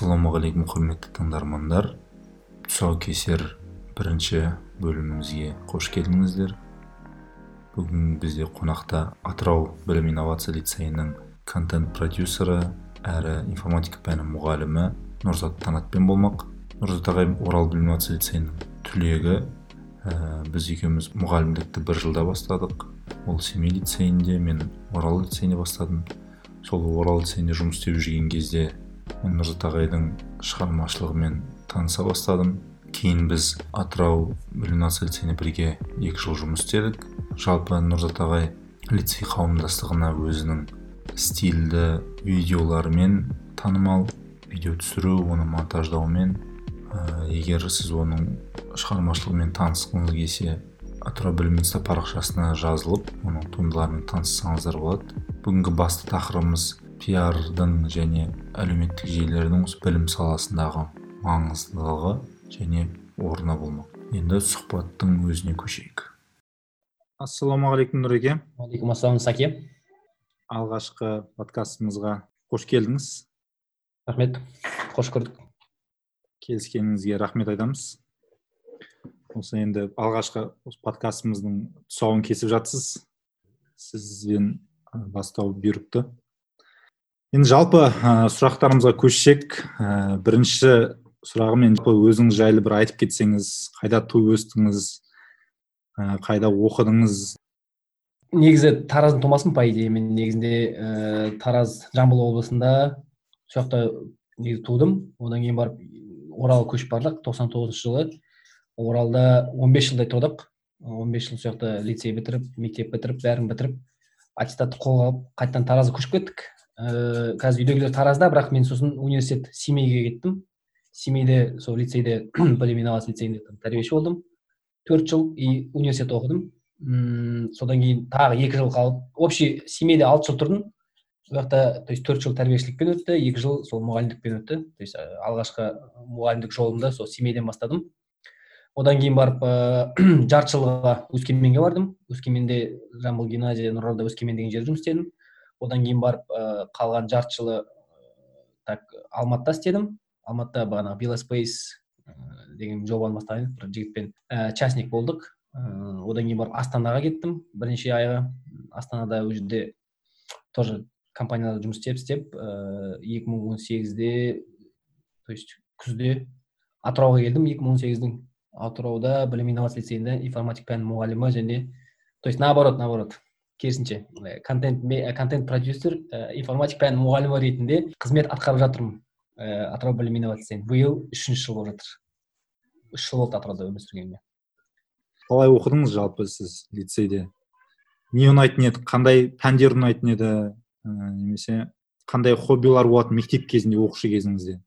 ассалаумағалейкум құрметті тыңдармандар. Тұсаукесер бірінші бөлімімізге қош келдіңіздер. Бүгін бізде қонақта атырау білім инновация лицейінің контент продюсері әрі информатика пәні мұғалімі нұрзат танатпен болмақ. Нұрзат ағай орал білім инновация лицейінің түлегі. Ә, біз екеуміз мұғалімдікті бір жылда бастадық. Ол семей лицейінде мен орал лицейінде бастадым. Сол орал лицейінде жұмыс істеп жүрген кезде мен нұрзат ағайдың шығармашылығымен таныса бастадым. Кейін біз атырау лицейінде бірге екі жыл жұмыс істедік. Жалпы нұрзат ағай лицей қауымдастығына өзінің стильді видеоларымен танымал видео түсіру оны монтаждаумен ә, егер сіз оның шығармашылығымен танысқыңыз келсе атырау білім инста парақшасына жазылып оның туындыларымен таныссаңыздар болады. Бүгінгі басты тақырыбымыз пиардың және әлеуметтік желілердің білім саласындағы маңыздылығы. Және орны болмақ. Енді сұхбаттың өзіне көшейік. Ассалаумағалейкум нұреке. Уағалейкум ассалам саке. Алғашқы подкастымызға қош келдіңіз. Рахмет. Қош көрдік. Келіскеніңізге рахмет айтамыз. Осы енді алғашқы подкастымыздың тұсауын кесіп жатсыз. Сізбен бастау бұйырыпты. Енді жалпы ә, сұрақтарымызға көшсек ә, бірінші сұрағым енді өзіңіз жайлы бір айтып кетсеңіз қайда туып өстіңіз ә, қайда оқыдыңыз? Негізі тараздың тумасымын по идее мен негізінде ә, тараз жамбыл облысында сол жақта негізі тудым. Одан кейін барып оралға көшіп бардық тоқсан тоғызыншы жылы. Оралда 15 жылдай тұрдық. 15 жыл сол жақта лицей бітіріп мектеп бітіріп бәрін бітіріп аттестатты қолға алып қайтадан таразға көшіп кеттік. Ыыы қазір үйдегілер таразда бірақ мен сосын университет семейге кеттім. Семейде сол лицейде білім инновация лицейінде тәрбиеші болдым. Төрт жыл и университет оқыдым. Мм содан кейін тағы екі жыл қалып общий семейде алты жыл тұрдым. Сол жақта то есть төрт жыл тәрбиешілікпен өтті екі жыл сол мұғалімдікпен өтті. То есть алғашқы мұғалімдік жолымды сол семейден бастадым. Одан кейін барып ыыы жарты жылға өскеменге бардым. Өскеменде жамбыл гимназия нұралда өскемен деген жерде жұмыс істедім. Одан кейін барып ә, қалған жарты жылы так алматыда істедім. Алматыда бағанағы велоспейс деген жобаны бастаған бір жігітпен ә, частник болдық. Ә, одан кейін барып астанаға кеттім бірнеше айға. Астанада ол жерде тоже компанияда жұмыс істеп істеп екі мың он сегізде то есть күзде атырауға келдім екі мың он сегіздің. Атырауда білім инновация лицейінде информатика пәнінің мұғалімі және то есть наоборот наоборот керісінше контент контент продюсер информатика пәнінің мұғалімі ретінде қызмет атқарып жатырмын. Ііі атырау білім инновация биыл үшінші жыл болып жатыр. Үш жыл болды атырауда өмір сүргеніме қалай оқыдыңыз жалпы сіз лицейде? Не ұнайтын еді? Қандай пәндер ұнайтын еді? Ә, немесе қандай хоббилар болатын мектеп кезінде оқушы кезіңізде?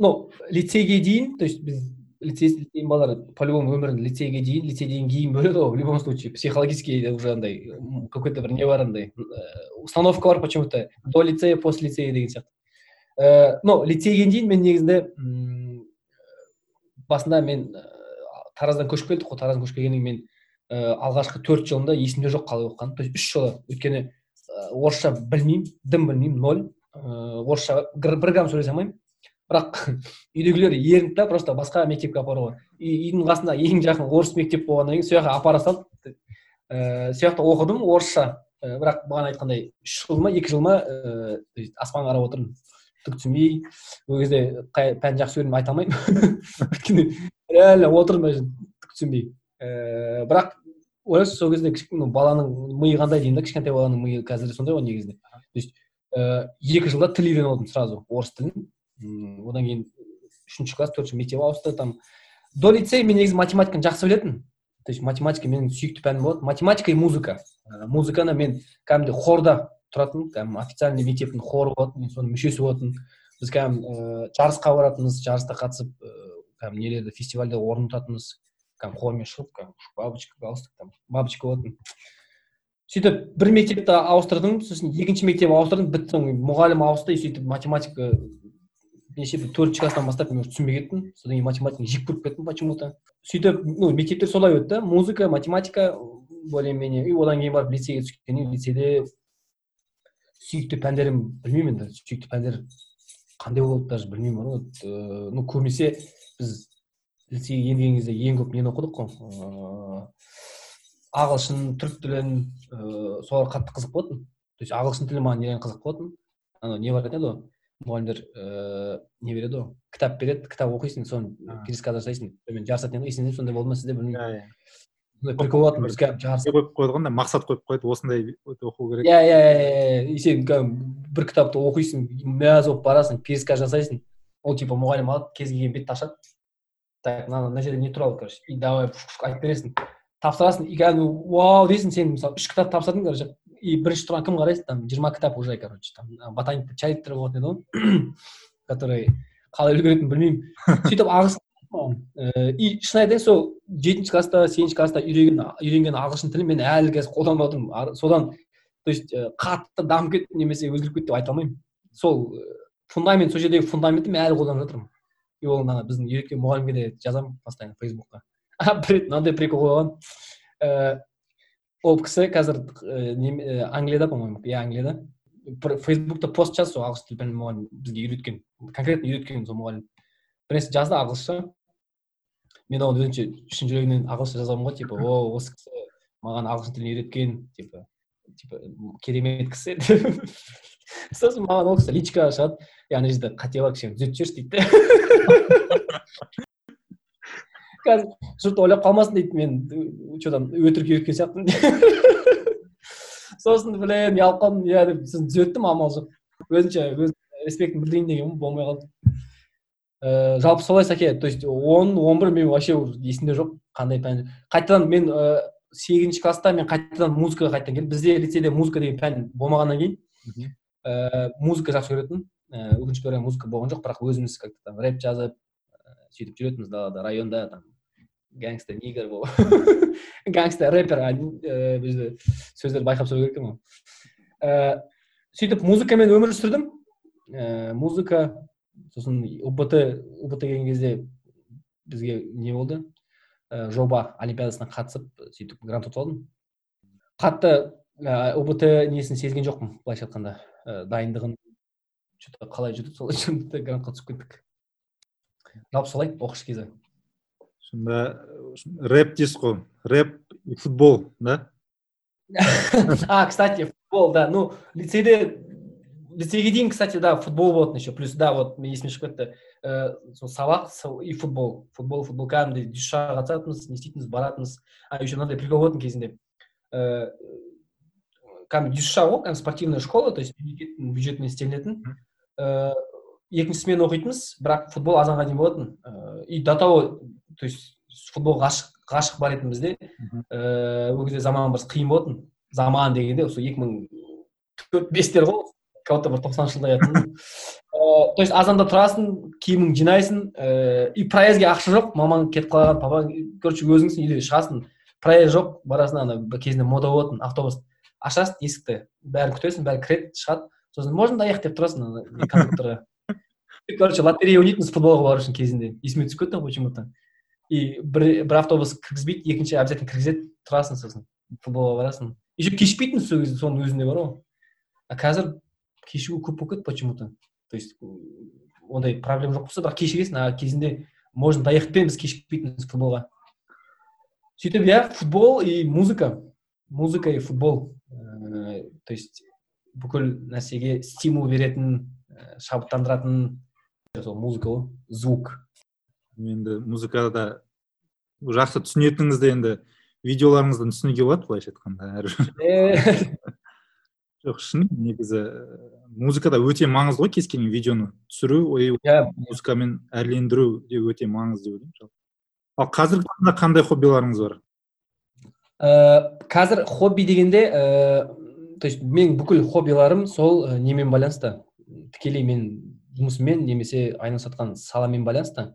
Ну лицейге дейін то есть біз лицей балалар по любому өмірін лицейге дейін лицейден кейін бөледі ғой в любом случае. Психологически уже андай какой то бір не бар андай установка бар почему то до лицея после лицея деген сияқты. Ііі но лицейге дейін мен негізінде басында мен тараздан көшіп келдік қой. Тараздан көшіп келгеннен мен ііі алғашқы төрт жылымда есімде жоқ қалай оқығаным то есть үш жылы өйткені орысша білмеймін дым білмеймін ноль. Ыыы орысша бір грамм сөйлесе алмаймын. Бірақ үйдегілер ерінді да просто басқа мектепке апаруға. Үйдің қасында ең жақын орыс мектеп болғаннан кейін сол жаққа апара салды. Ііі сол жақта оқыдым орысша. Бірақ бағана айтқандай үш жыл ма екі жыл ма ііі аспанға қарап отырдым түк түсінбей ол кезде қай пән жақсы көремін айта алмаймын. өйткені реально отырдым түк түсінбей. Ііі бірақ ойлашы сол кезде баланың миы қандай деймін да кішкентай баланың миы қазір сондай ғой негізінде. То есть екі жылда тіл үйреніп алдым сразу орыс тілін. Одан кейін үшінші класс төртінші мектеп ауысты там. До лицея мен негізі математиканы жақсы білетінмін то есть математика менің сүйікті пәнім болады. Математика и музыка. Музыканы мен кәдімгідей хорда тұратынмын кәдімгі официальный мектептің хоры болатын мен соның мүшесі болатынмын біз кәдімгі ыыы жарысқа баратынбыз жарысқа қатысып кәдімгі нелерді фестивальде орын тұтатынбыз. Кәдімгі хормен шығып кәдімгі бабочка галстук там бабочка болатын. Сөйтіп бір мектепті ауыстырдым сосын екінші мектеп ауыстырдым бітті. Мұғалім ауысты и сөйтіп математика неше бір төртінші класстан бастап мен уже түсінбей кеттім. Содан кейін математиканы жек көріп кеттім почему то сөйтіп ну мектептер солай өтті. Музыка математика более менее и одан кейін барып лицейге түскеннен кейін лицейде сүйікті пәндерім білмеймін енді. Сүйікті пәндер қандай болады даже білмеймін ғой вот ну көбінесе біз лицейге енген кезде ең көп нені оқыдық қой? Ыыы ағылшын түрік тілін ыыы солар қатты қызық болатын. То есть ағылшын тілі маған нереально қызық болатын? Анау не бар еді ғой мұғалімдер ііі не береді ғой кітап береді кітап оқисың соны пересказать жасайсың. Сонымен жарысатын еді есіңде сондай болды ма сізде білмеймін. Иә иә. Прикол болатын біз кәдімгі жарыс қойып қойды ғой мақсат қойып қойды осындай оқу керек. Иә иә иә и сен кәдімгі бір кітапты оқисың мәз болып барасың пересказ жасайсың. Ол типа мұғалім алады кез келген бетті ашады. Так мына мына жерде не туралы короче? И давай айтып бересің. Тапсырасың и кәдімгі вау дейсің сен мысалы үш кітап тапсырдың короче. И бірінші тұрған кім қарайсың? Там жиырма кітап уже короче там ботаник чайниктер болатын еді ғой который қалай үлгеретінін білмеймін. Сөйтіп ағылшын и шын айтайын сол жетінші класста сегізінші класста үйренген үйренген ағылшын тілін мен әлі қазір қолданып жатырмын содан то есть қатты дамып кетті немесе өзгеріп кетті деп айта алмаймын. Сол фундамент сол жердегі фундаментті мен әлі қолданып жатырмын. И ол ана біздің үйреткен мұғалімге де жазамын постоянно фейсбукқа бір рет мынандай прикол болған. Ол кісі қазір англияда по моему иә англияда. Бір фейсбукта пост жазды сол ағылшын тілі пәнінің мұғалімі бізге үйреткен конкретно үйреткен сол мұғалім. Бірнәрсе жазды ағылшынша. Мен оған өзімше шын жүрегімнен ағылшынша жазамын ғой типа о осы кісі маған ағылшын тілін үйреткен типа типа керемет кісі сосын маған ол кісі личкаға шығады е ана жерде қате бар кішкене түзетіп жіберші дейді қазір жұрт ойлап қалмасын дейді мен че там өтірік үйреткен сияқтымын сосын блин ұялып қалдым иә деп сосын түзеттім амал жоқ өзінше өз респектін білдірейін дегенмін болмай қалды. Ыыы жалпы солай сәке то есть он он бір мен вообще есімде жоқ қандай пән. Қайтадан мен ыыы сегізінші класста мен қайтадан музыкаға қайтадан келдім. Бізде лицейде музыка деген пән болмағаннан кейін ііі музыка жақсы көретінмін ііі өкінішке орай музыка болған жоқ. Бірақ өзіміз как то там рэп жазып сөйтіп жүретінбіз далада районда там гангста нигер болып. Гангста рэпер жерде сөздерді байқап сөйлеу керек екен ғой ііі сөйтіп музыкамен өмір сүрдім. Ііі музыка сосын ұбт ұбт келген кезде бізге не болды? Ііі жоба олимпиадасына қатысып сөйтіп грант ұтып алдым. Қатты ұбт несін сезген жоқпын былайша айтқанда. І дайындығын. Че то қалай жүрді солай жүрді грантқа түсіп кеттік. Жалпы солай оқыш кезі. Сонда рэп дейсіз ғой. Рэп и футбол да? А кстати футбол да. Ну лицейде лицейге дейін кстати да футбол болатын еще плюс да вот есіме шығып кетті ііі сол сабақ и футбол. Футбол футбол кәдімгідей дюшаға қатысатынбыз не істейтінбіз баратынбыз а еще мынандай прикол болатын кезінде ііі кәдімгі дюша ғой кәдімгі спортивная школа то есть мемлекеттің бюджетімен істелінетін ііі екінші смена оқитынбыз бірақ футбол азанға дейін болатын. Ыыы и до того то есть футболға ғашық ғашық бар едім бізде. Ііі ол кезде заман бір қиын болатын. Заман дегенде осы екі мың төрт бестер ғой. Как будто бір тоқсаныншы жылдай айтатын ыыы то есть азанда тұрасың киіміңді жинайсың. Ііі и проездге ақша жоқ. Мамаң кетіп қалған папаң короче өзіңсің үйде шығасың. Проезд жоқ. Барасың ана бір кезінде мода болатын автобус. Ашасың есікті. Бәрін күтесің бәрі кіреді шығады. Сосын можно доехать? деп тұрасың ана кондукторға. Короче лотерея ойнайтынбыз футболға бару үшін кезінде. Есіме түсіп кетті почему то и бір бір автобус кіргізбейді екінші обязательно кіргізеді. Тұрасың сосын футболға барасың. Еще кешікпейтінбіз сол кезде соның өзінде бар ғой. А қазір кешігу көп болып кетті почему то то есть ондай проблема жоқ болса бірақ кешігесің а кезінде можно доехать пен біз кешікпейтінбіз футболға. Сөйтіп иә футбол и музыка. Музыка и футбол. Ыыы то есть бүкіл нәрсеге стимул беретін шабыттандыратын сол музыка ғой звук. Енді музыкада жақсы түсінетініңізді енді видеоларыңыздан түсінуге болады былайша айтқанда жоқ шын негізі музыкада өте маңызды ғой кез келген видеоны. Түсіру иә. музыкамен әрлендіру де өте маңызды деп ойлаймын жалпы. Ал қазіргі таңда қандай хоббиларыңыз бар? Ыыы қазір хобби дегенде ііі то есть менің бүкіл хоббиларым сол немен байланысты тікелей мен жұмысыммен немесе айналысып жатқан саламен байланысты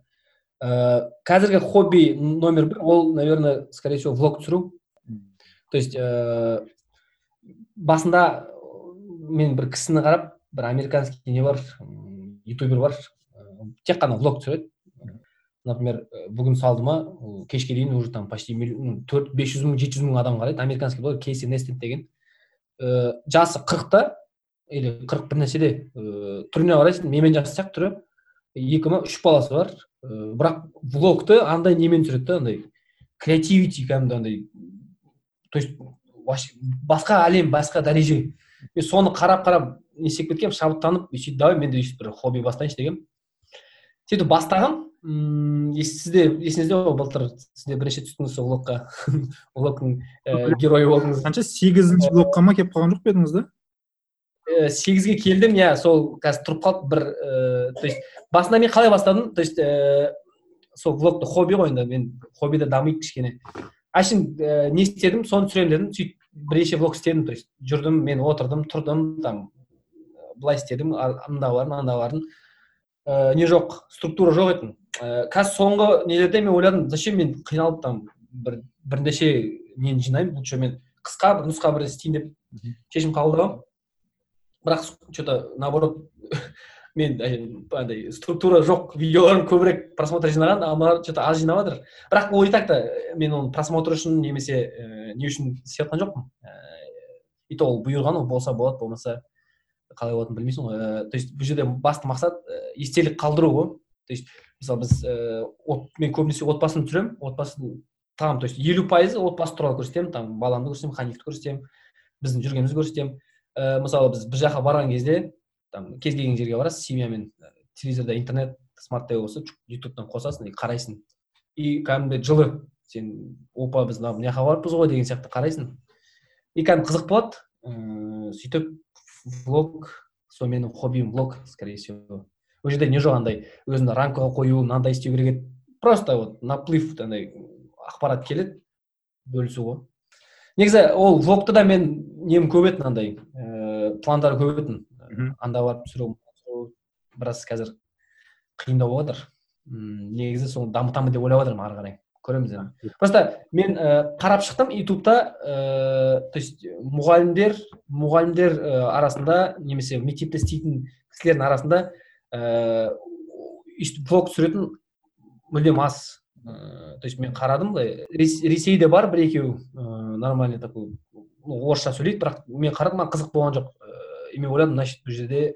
ә, қазіргі хобби номер бір ол наверное скорее всего влог түсіру. То есть ә, басында мен бір кісіні қарап бір американский не бар ютубер бар тек қана влог түсіреді. Например бүгін салды ма кешке дейін уже там почти төрт бес жүз мың жеті жүз мың адам қарайды. Американский блогер кейси нестет деген. Ә, жасы қырықта или қырық бір нәрседе ыыы түріне қарайсың менімен жас сияқты түрі. Екі ма үш баласы бар. Ыыы бірақ влогты андай немен түсіреді да андай креативити кәдімгі андай то есть басқа әлем басқа дәреже. Мен соны қарап қарап не істеп кеткенмін шабыттанып сөйтіп давай мен де бір хобби бастайыншы дегенмін. Сөйтіп бастағанмын сізде есіңізде ғой былтыр сізде бірінші түстіңіз сол влогқа влогтың ііі геройы болдыңыз. Қанша сегізінші блокқа ма келіп қалған жоқ па едіңіз да? Ііі сегізге келдім иә сол қазір тұрып қалды бір ііі то есть басында мен қалай бастадым? То есть ііі сол влогты хобби ғой енді мен хоббиде дамиды кішкене. Әшейін не істедім? Соны түсіремін дедім. Сөйтіп бірнеше влог істедім то есть жүрдім мен отырдым тұрдым там былай істедім анда бардым ыыы не жоқ структура жоқ еді. Ііі қазір соңғы нелерде мен ойладым зачем мен қиналып там бір бірнеше нені жинаймын лучше мен қысқа бір нұсқа бір істейін деп шешім қабылдағанмын бірақ че то наоборот мен андай структура жоқ видеоларым көбірек просмотр жинаған а мыналар че то аз жинап жатыр. Бірақ ол и так та мен оны просмотр үшін немесе ііі не үшін істеп жатқан жоқпын. Ііі и то ол бұйырған ол болса болады болмаса қалай болатынын білмейсің ғой. То есть бұл жерде басты мақсат естелік қалдыру ғой. То есть мысалы біз ііі мен көбінесе отбасымды түсіремін отбасын там то есть елу пайызы отбасы туралы көрсетемін там баламды көрсетемін ханифті көрсетемін біздің жүргенімізді көрсетемін. Ііі мысалы біз бір жаққа барған кезде там кез келген жерге барасыз семьямен телевизорда интернет смарт тв болса ютубтан қосасың и қарайсың. И кәдімгідей жылы сен опа біз мына жаққа барыппыз ғой деген сияқты қарайсың. И кәдімгі қызық болады. Ыыы сөйтіп влог сол менің хоббиім влог скорее всего. Ол жерде не жоқ андай өзіңді рамкаға қою мынандай істеу керек еді. Просто вот наплыв андай ақпарат келеді бөлісу ғой. Негізі ол влогты да мен нем көп еді мынандай ііі пландары көп еді. Анда барып түсіру біраз қазір қиындау болып жатыр негізі соны дамытамын деп ойлап жатырмын ары қарай. Көреміз енді. Просто мен ә, қарап шықтым ютубта ә, то есть мұғалімдер мұғалімдер ә, арасында немесе мектепте істейтін кісілердің арасында ііі влог түсіретін мүлдем аз. Ыыы то есть мен қарадым былай. Ресейде бар бір екеу ыыы нормальный такой орысша сөйлейді бірақ мен қарадым маған қызық болған жоқ. Мен ойладым значит бұл жерде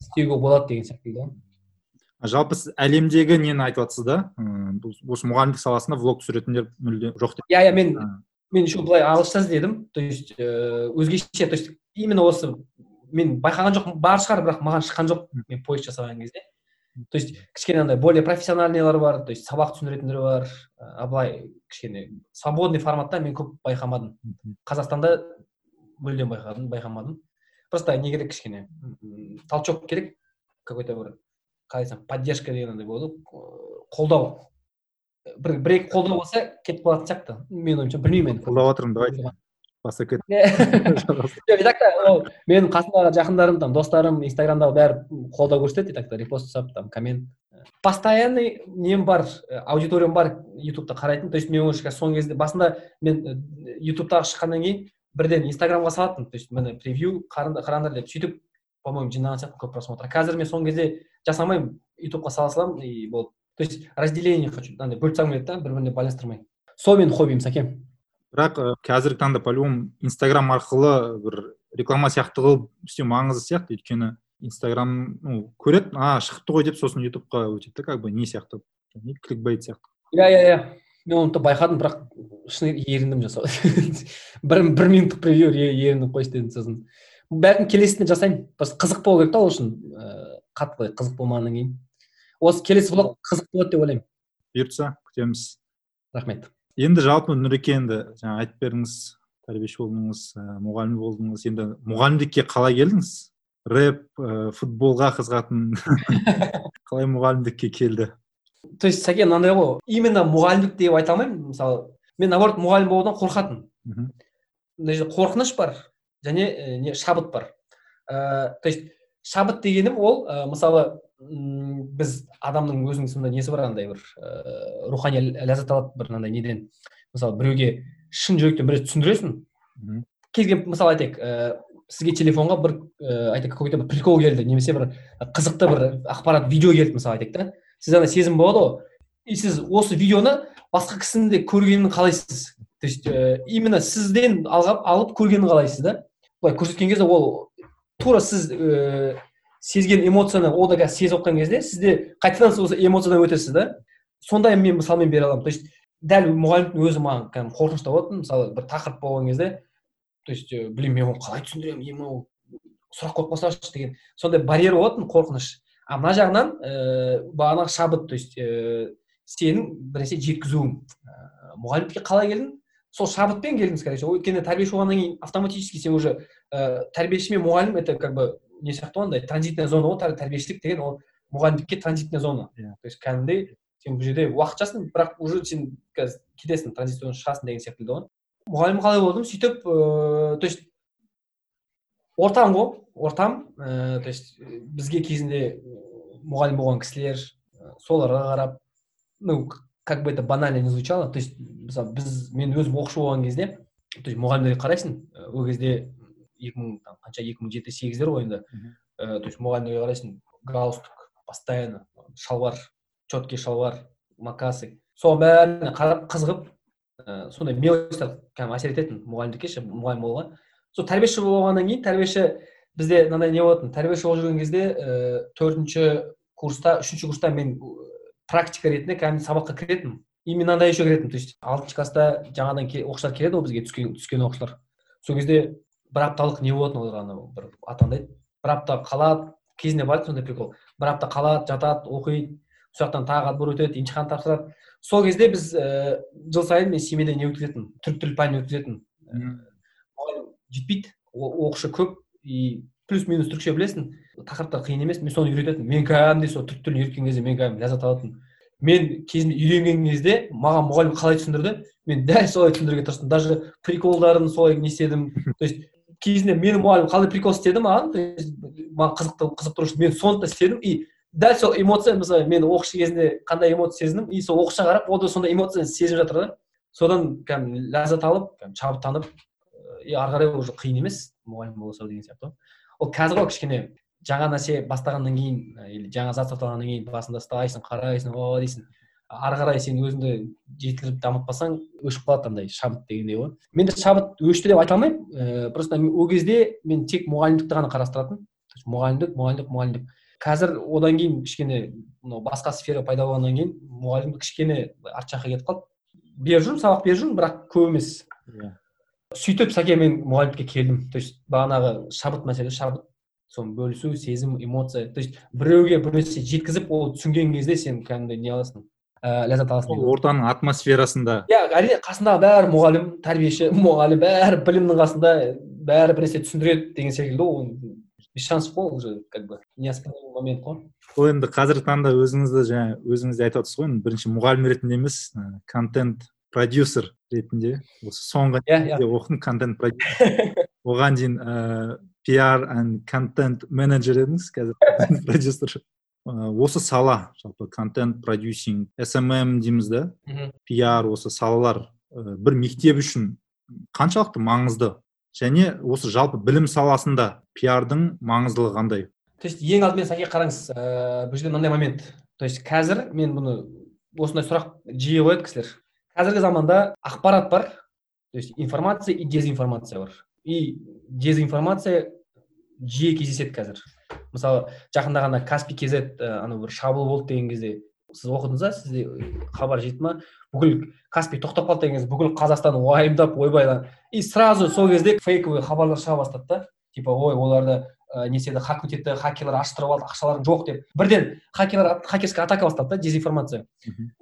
істеуге болады деген да жалпы сіз әлемдегі нені айтып жатсыз да? Осы мұғалімдік саласында влог түсіретіндер мүлде жоқ деп. Иә иә мен мен еще былай ағылшынша іздедім то есть ыыы өзгеше то есть именно осы мен байқаған жоқпын бар шығар бірақ маған шыққан жоқ мен поиск жасаған кезде. То есть кішкене андай более профессиональныйлар бар то есть сабақ түсіндіретіндер бар. А былай кішкене свободный форматта мен көп байқамадым. Қазақстанда мүлдем байқадым байқамадым. Просто не керек кішкене. Толчок керек какой то бір қалай айтсам поддержка деген андай болады. Ғой қолдау. Бір бір екі қолдау болса кетіп қалатын сияқты. Менің ойымша білмеймін енді қолдап жатырмын давайте. Баса кет. И так та ол менің қасымдағы жақындарым там достарым инстаграмдағы бәрі қолдау көрсетеді и так та репост жасап там коммент. Постоянный нем бар аудиториям бар ютубта қарайтын. То есть мен уже соңғы кезде басында мен ютубтағы шыққаннан кейін бірден инстаграмға салатынмын то есть міне превью қараңдар деп сөйтіп по моему жинаған сияқтымын көп просмотр. Қазір мен соңғы кезде жасамаймын ютубқа сала саламын и болды то есть разделение хочу андай бөліп тастағым келеді да бір біріне байланыстырмай. Сол менің хоббиім сәкен бірақ қазіргі таңда по любому инстаграм арқылы бір реклама сияқты қылып істеу маңызды сияқты. Өйткені инстаграм ну көреді а шығыпты ғой деп сосын ютубқа өтеді да как бы не сияқты. Кликбейт сияқты. Иә иә иә. Мен оны байқадым бірақ шыны еріндім жасауға бір бір минуттық превью ерініп қойшы дедім сосын. Бәлкім келесісінде жасаймын. Просто қызық болу керек та ол үшін. Ыыы қатты былай қызық болмағаннан кейін. Осы келесі влог қызық болады деп ойлаймын. бұйыртса күтеміз. Рахмет. Енді жалпы нұреке енді жаңа айтып бердіңіз тәрбиеші болдыңыз мұғалім болдыңыз. Енді мұғалімдікке қалай келдіңіз? Рэп ә, футболға қызығатын. Қалай мұғалімдікке келді? То есть сәкен мынандай ғой именно мұғалімдік деп айта алмаймын. Мысалы мен наоборот мұғалім болудан қорқатынмын. Мына жерде қорқыныш бар және не шабыт бар. Ыыы то есть шабыт дегенім ол ә, мысалы біз адамның өзінің сондай несі бар андай бір ыыы рухани ләззат алады бір андай неден? Мысалы біреуге шын жүректен бір түсіндіресің. Кез келген мысалы айтайық ыыы сізге телефонға бір ыыы айтайық какой то бір прикол келді немесе бір қызықты бір ақпарат видео келді мысалы айтайық та. Сіз ана сезім болады ғой. И сіз осы видеоны басқа кісінің де көргенін қалайсыз? То есть именно сізден алғап алып көргенін қалайсыз да? Былай көрсеткен кезде ол тура сіз ыыы сезген эмоцияны ол да қазір сезіп отқан кезде сізде қайтадан осы эмоциядан өтесіз да? Сондай мен мысалмен бере аламын. То есть дәл мұғалімнің өзі маған кәдімгі қорқынышты болатын мысалы бір тақырып болған кезде то есть блин мен оны қалай түсіндіремін? Е сұрақ қойып қалсашы деген сондай барьер болатын қорқыныш. А мына жағынан ыыы бағанағы шабыт то есть ыыы сенің бір нәрсе жеткізуің мұғалімдікке қалай келдің? Сол шабытпен келдің скорее всего өйткені тәрбиеші болғаннан кейін автоматически сен уже ә, тәрбиеші мен мұғалім это как бы не сияқты ғой андай транзитная зона ғой тәрбиешілік деген ол мұғалімдікке транзитная зона. Yeah. то есть кәдімгідей сен бұл жерде уақытшасың бірақ уже сен қазір кетесің транзитная шығасың деген секілді ғой. Мұғалім қалай болдым? Сөйтіп ыыы то есть ортам ғой ортам ыыы то есть бізге кезінде мұғалім болған кісілер соларға қарап ну как бы это банально не звучало то есть мысалы біз мен өзім оқушы болған кезде то есть мұғалімдерге қарайсың ол кезде екі мың там қанша екі мың жеті сегіздер ғой енді. Ә, то есть мұғалімдерге қарайсың галстук постоянно шалбар четкий шалбар макасы. Соған бәріне қарап қызығып ә, сондай мелочьтар кәдімгі әсер ететін мұғалімдікке ше мұғалім болуға. Сол тәрбиеші болғаннан кейін тәрбиеші бізде мынандай не болатын тәрбиеші болып жүрген кезде ііі төртінші курста үшінші курста мен практика ретінде кәдімгі сабаққа кіретінмін и мен мынандай еще кіретінмін то есть алтыншы класста жаңадан оқушылар келеді ғой бізге түскен түскен оқушылар сол кезде бір апталық не болатын олар анау бір атандайды бір апта қалады кезінде бар сондай прикол бір апта қалады жатады оқиды сол жақтан тағы отбор өтеді емтихан тапсырады сол кезде біз ііі жыл сайын мен семейде не өткізетінмін түрік тіл пәнін өткізетінмін жетпейді. Оқушы көп и плюс минус түрікше білесің. Тақырыптар қиын емес мен соны үйрететінмін. Мен кәдімгідей сол түрік тілін үйреткен кезде мен кәдімгі ләззат алатынмын мен кезінде үйренген кезде маған мұғалім қалай түсіндірді мен дәл солай түсіндіруге тырыстым. Даже приколдарын солай не істедім. То есть кезінде менің мұғалімім қалай прикол істеді маған то есть маған қызықты қызықтыру үшін мен соны да істедім. И дәл сол эмоция мысалы мен оқушы кезінде қандай эмоция сезіндім и сол оқушыға қарап ол да сондай эмоцияны сезіп жатыр да. Содан кәдімгі ләззат алып шабыттанып и ары қарай уже қиын емес мұғалім болса деген сияқты ғой ол қазір ғой кішкене жаңа нәрсе бастағаннан кейін или жаңа зат сатып алғаннан кейін басында ұстайсың қарайсың о дейсің ары қарай сен өзіңді жеткізіп дамытпасаң өшіп қалады андай шабыт дегендей ғой менде шабыт өшті деп айта алмаймын ііі просто ол кезде мен тек мұғалімдікті ғана қарастыратынмын мұғалімдік мұғалімдік мұғалімдік қазір одан кейін кішкене мынау басқа сфера пайда болғаннан кейін мұғалімдік кішкене арт жаққа кетіп қалды беріп жүрмін сабақ беріп жүрмін бірақ көп емес сөйтіп сәке мен мұғалімдікке келдім. То есть бағанағы шабыт мәселесі шабыт. Соны бөлісу сезім эмоция. То есть біреуге бір нәрсе жеткізіп ол түсінген кезде сен кәдімгідей не аласың? Ә, ләззат аласың ортаның атмосферасында. Иә әрине қасындағы бәрі мұғалім тәрбиеші мұғалім бәрі білімнің қасында бәрі бір нәрсе түсіндіреді деген секілді ол. Без шансов қой уже как бы неоспоримый момент қой. Ол енді қазіргі таңда өзіңізді жаңа өзіңіз де айтып отырсыз ғой бірінші мұғалім ретінде емес контент продюсер. Ретінде осы соңғы иә иә. оқыдым контент продюсер оған дейін ыыы пиар and контент менеджер едіңіз қазір? Продюсер. Осы сала жалпы контент продюсинг смм дейміз да. Пиар осы салалар бір мектеп үшін қаншалықты маңызды? Және осы жалпы білім саласында пиардың маңыздылығы қандай? То есть ең алдымен сәке қараңыз ыыы бұл жерде мынандай момент. То есть қазір мен бұны осындай сұрақ жиі қояды кісілер. Қазіргі заманда ақпарат бар. То есть информация и дезинформация бар. И дезинформация жиі кездеседі қазір. Мысалы жақында ғана каспи kz анау бір шабуыл болды деген кезде сіз оқыдыңыз ба сізде хабар жетті ма? Бүкіл каспи тоқтап қалды деген кезде бүкіл қазақстан уайымдап ойбай и сразу сол кезде фейковый хабарлар шыға бастады да. Типа ой оларды ә, не істеді хак етті хакерлер аштырып алды ақшаларың жоқ деп. Бірден хакерлер хакерский атака бастады да дезинформация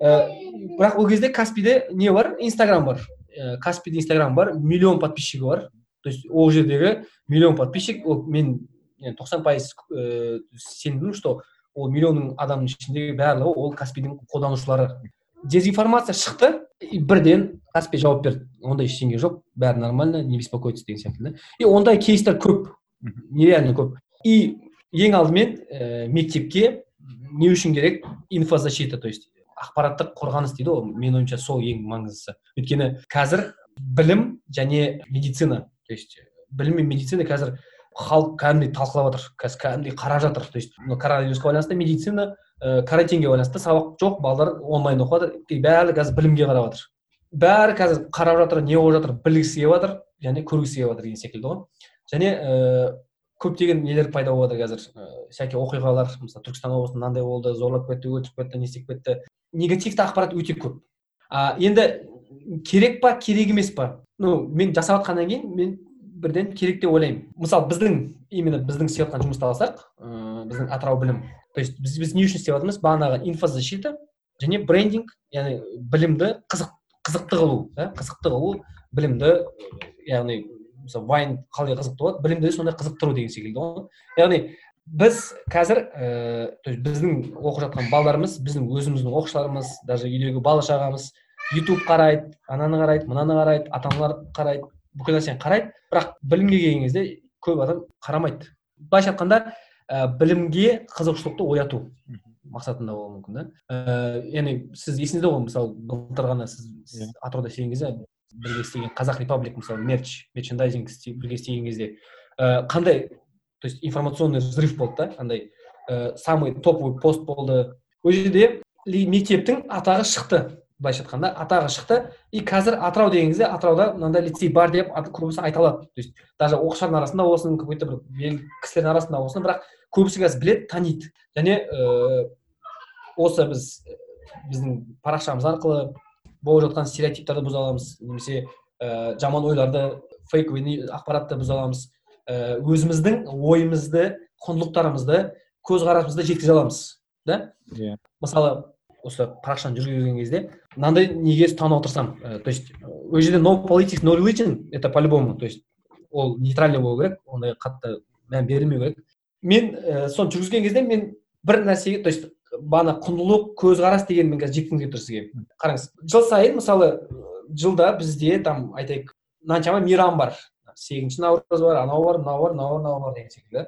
ә, бірақ ол кезде каспиде не бар? Инстаграм бар. Ә, каспиде инстаграм бар миллион подписчигі бар. То есть ол жердегі миллион подписчик ол мен тоқсан пайыз ә, сендім что ол миллион адамның ішіндегі барлығы ол каспидің қолданушылары. Дезинформация шықты и бірден каспи жауап берді. Ондай ештеңе жоқ бәрі нормально не беспокойтесь деген сияқты да. И ондай кейстер көп. Нереально көп и ең алдымен ә, мектепке не үшін керек инфозащита то есть ақпараттық қорғаныс дейді ғой менің ойымша сол ең маңыздысы. Өйткені қазір білім және медицина то есть білім мен медицина қазір халық кәдімгідей талқылап жатыр қазір кәдімгідей қарап жатыр. То есть коронавирусқа байланысты медицина ә, карантинге байланысты сабақ жоқ балалар онлайн оқып жатыр бәрі қазір білімге қарап жатыр. Бәрі қазір қарап жатыр не болып жатыр білгісі келіп жатыр және көргісі келіп жатыр деген секілді ғой. Және ә, көптеген нелер пайда болып қазір. Ә, всякий оқиғалар мысалы түркістан облысында мынандай болды зорлап кетті өлтіріп кетті не істеп кетті. Негативті ақпарат өте көп. А енді керек па керек емес па? Ну мен жасап жатқаннан кейін мен бірден керек деп ойлаймын. Мысалы біздің именно біздің істеп жатқан жұмысты алсақ ыыы біздің атырау білім то есть біз, біз не үшін істеп жатырмыз? Бағанағы инфозащита және брендинг яғни білімді қызық қызықты қылу да? Қызықты қылу білімді яғни мысалы вайн қалай қызықты болады білімді де сондай қызықтыру деген секілді ғой. Яғни біз қазір ііі то есть біздің оқып жатқан балдарымыз біздің өзіміздің оқушыларымыз даже үйдегі бала шағамыз ютуб қарайды ананы қарайды мынаны қарайды ата аналар қарайды бүкіл нәрсені қарайды. Бірақ білімге келген кезде көп адам қарамайды. Былайша айтқанда ә, білімге қызығушылықты ояту мақсатында болуы мүмкін да. Ә, яғни сіз есіңізде ғой мысалы былтыр ғана сіз, сіз иә. атырауда істеген кезде бірге істеген қазақ репаблик мысалы мерч мерчендайзинг бірге істеген кезде қандай то есть информационный взрыв болды да андай самый топовый пост болды. Ол жерде мектептің атағы шықты былайша айтқанда атағы шықты. И қазір атырау деген кезде атырауда мынандай лицей бар деп көбісі айта алады. То есть даже оқушылардың арасында болсын какой то бір кісілердің арасында болсын бірақ көбісі қазір біледі таниды. Және осы біз біздің парақшамыз арқылы болып жатқан стереотиптерді бұза аламыз. Немесе ә, жаман ойларды фейковый ақпаратты бұза аламыз. Ә, өзіміздің ойымызды құндылықтарымызды көзқарасымызды жеткізе аламыз да? Иә. Мысалы осы парақшаны жүргізген кезде мынандай неге ұстанып отырсам? Ә, то есть ол жерде no politics no religion это по любому то есть ол нейтральный болу керек ондай қатты мән берілмеу керек. Мен ә, соны жүргізген кезде мен бір нәрсеге то есть бағана құндылық көзқарас дегенді мен қазір жеткізгім келіп тұр сізге. Қараңыз жыл сайын мысалы жылда бізде там айтайық мынаншама мейрам бар. Сегізінші наурыз бар анау бар мынау бар мынау бар мынау бар деген секілді.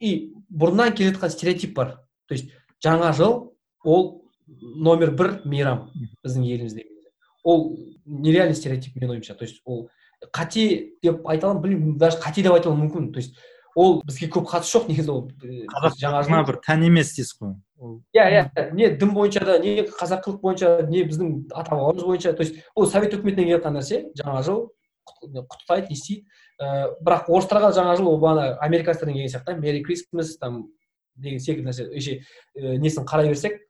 И бұрыннан келе жатқан стереотип бар. То есть жаңа жыл ол номер бір мейрам біздің елімізде. Ол нереальный стереотип менің ойымша. То есть ол қате деп айта аламын білмеймін даже қате деп айтуым мүмкін. То есть ол бізге көп қатысы жоқ негізі ол жаңа бір тән емес дейсіз ғой. Иә иә. не дін бойынша да не қазақылық бойынша не біздің ата бабамыз бойынша. То есть ол совет өкіметінен келе жатқан нәрсе. Жаңа жыл құттықтайды не істейді ыыы бірақ орыстарға жаңа жыл ол бағана американецтерден келген сияқты. Мери крисмас там деген секілді нәрсе. Вообще несін қарай берсек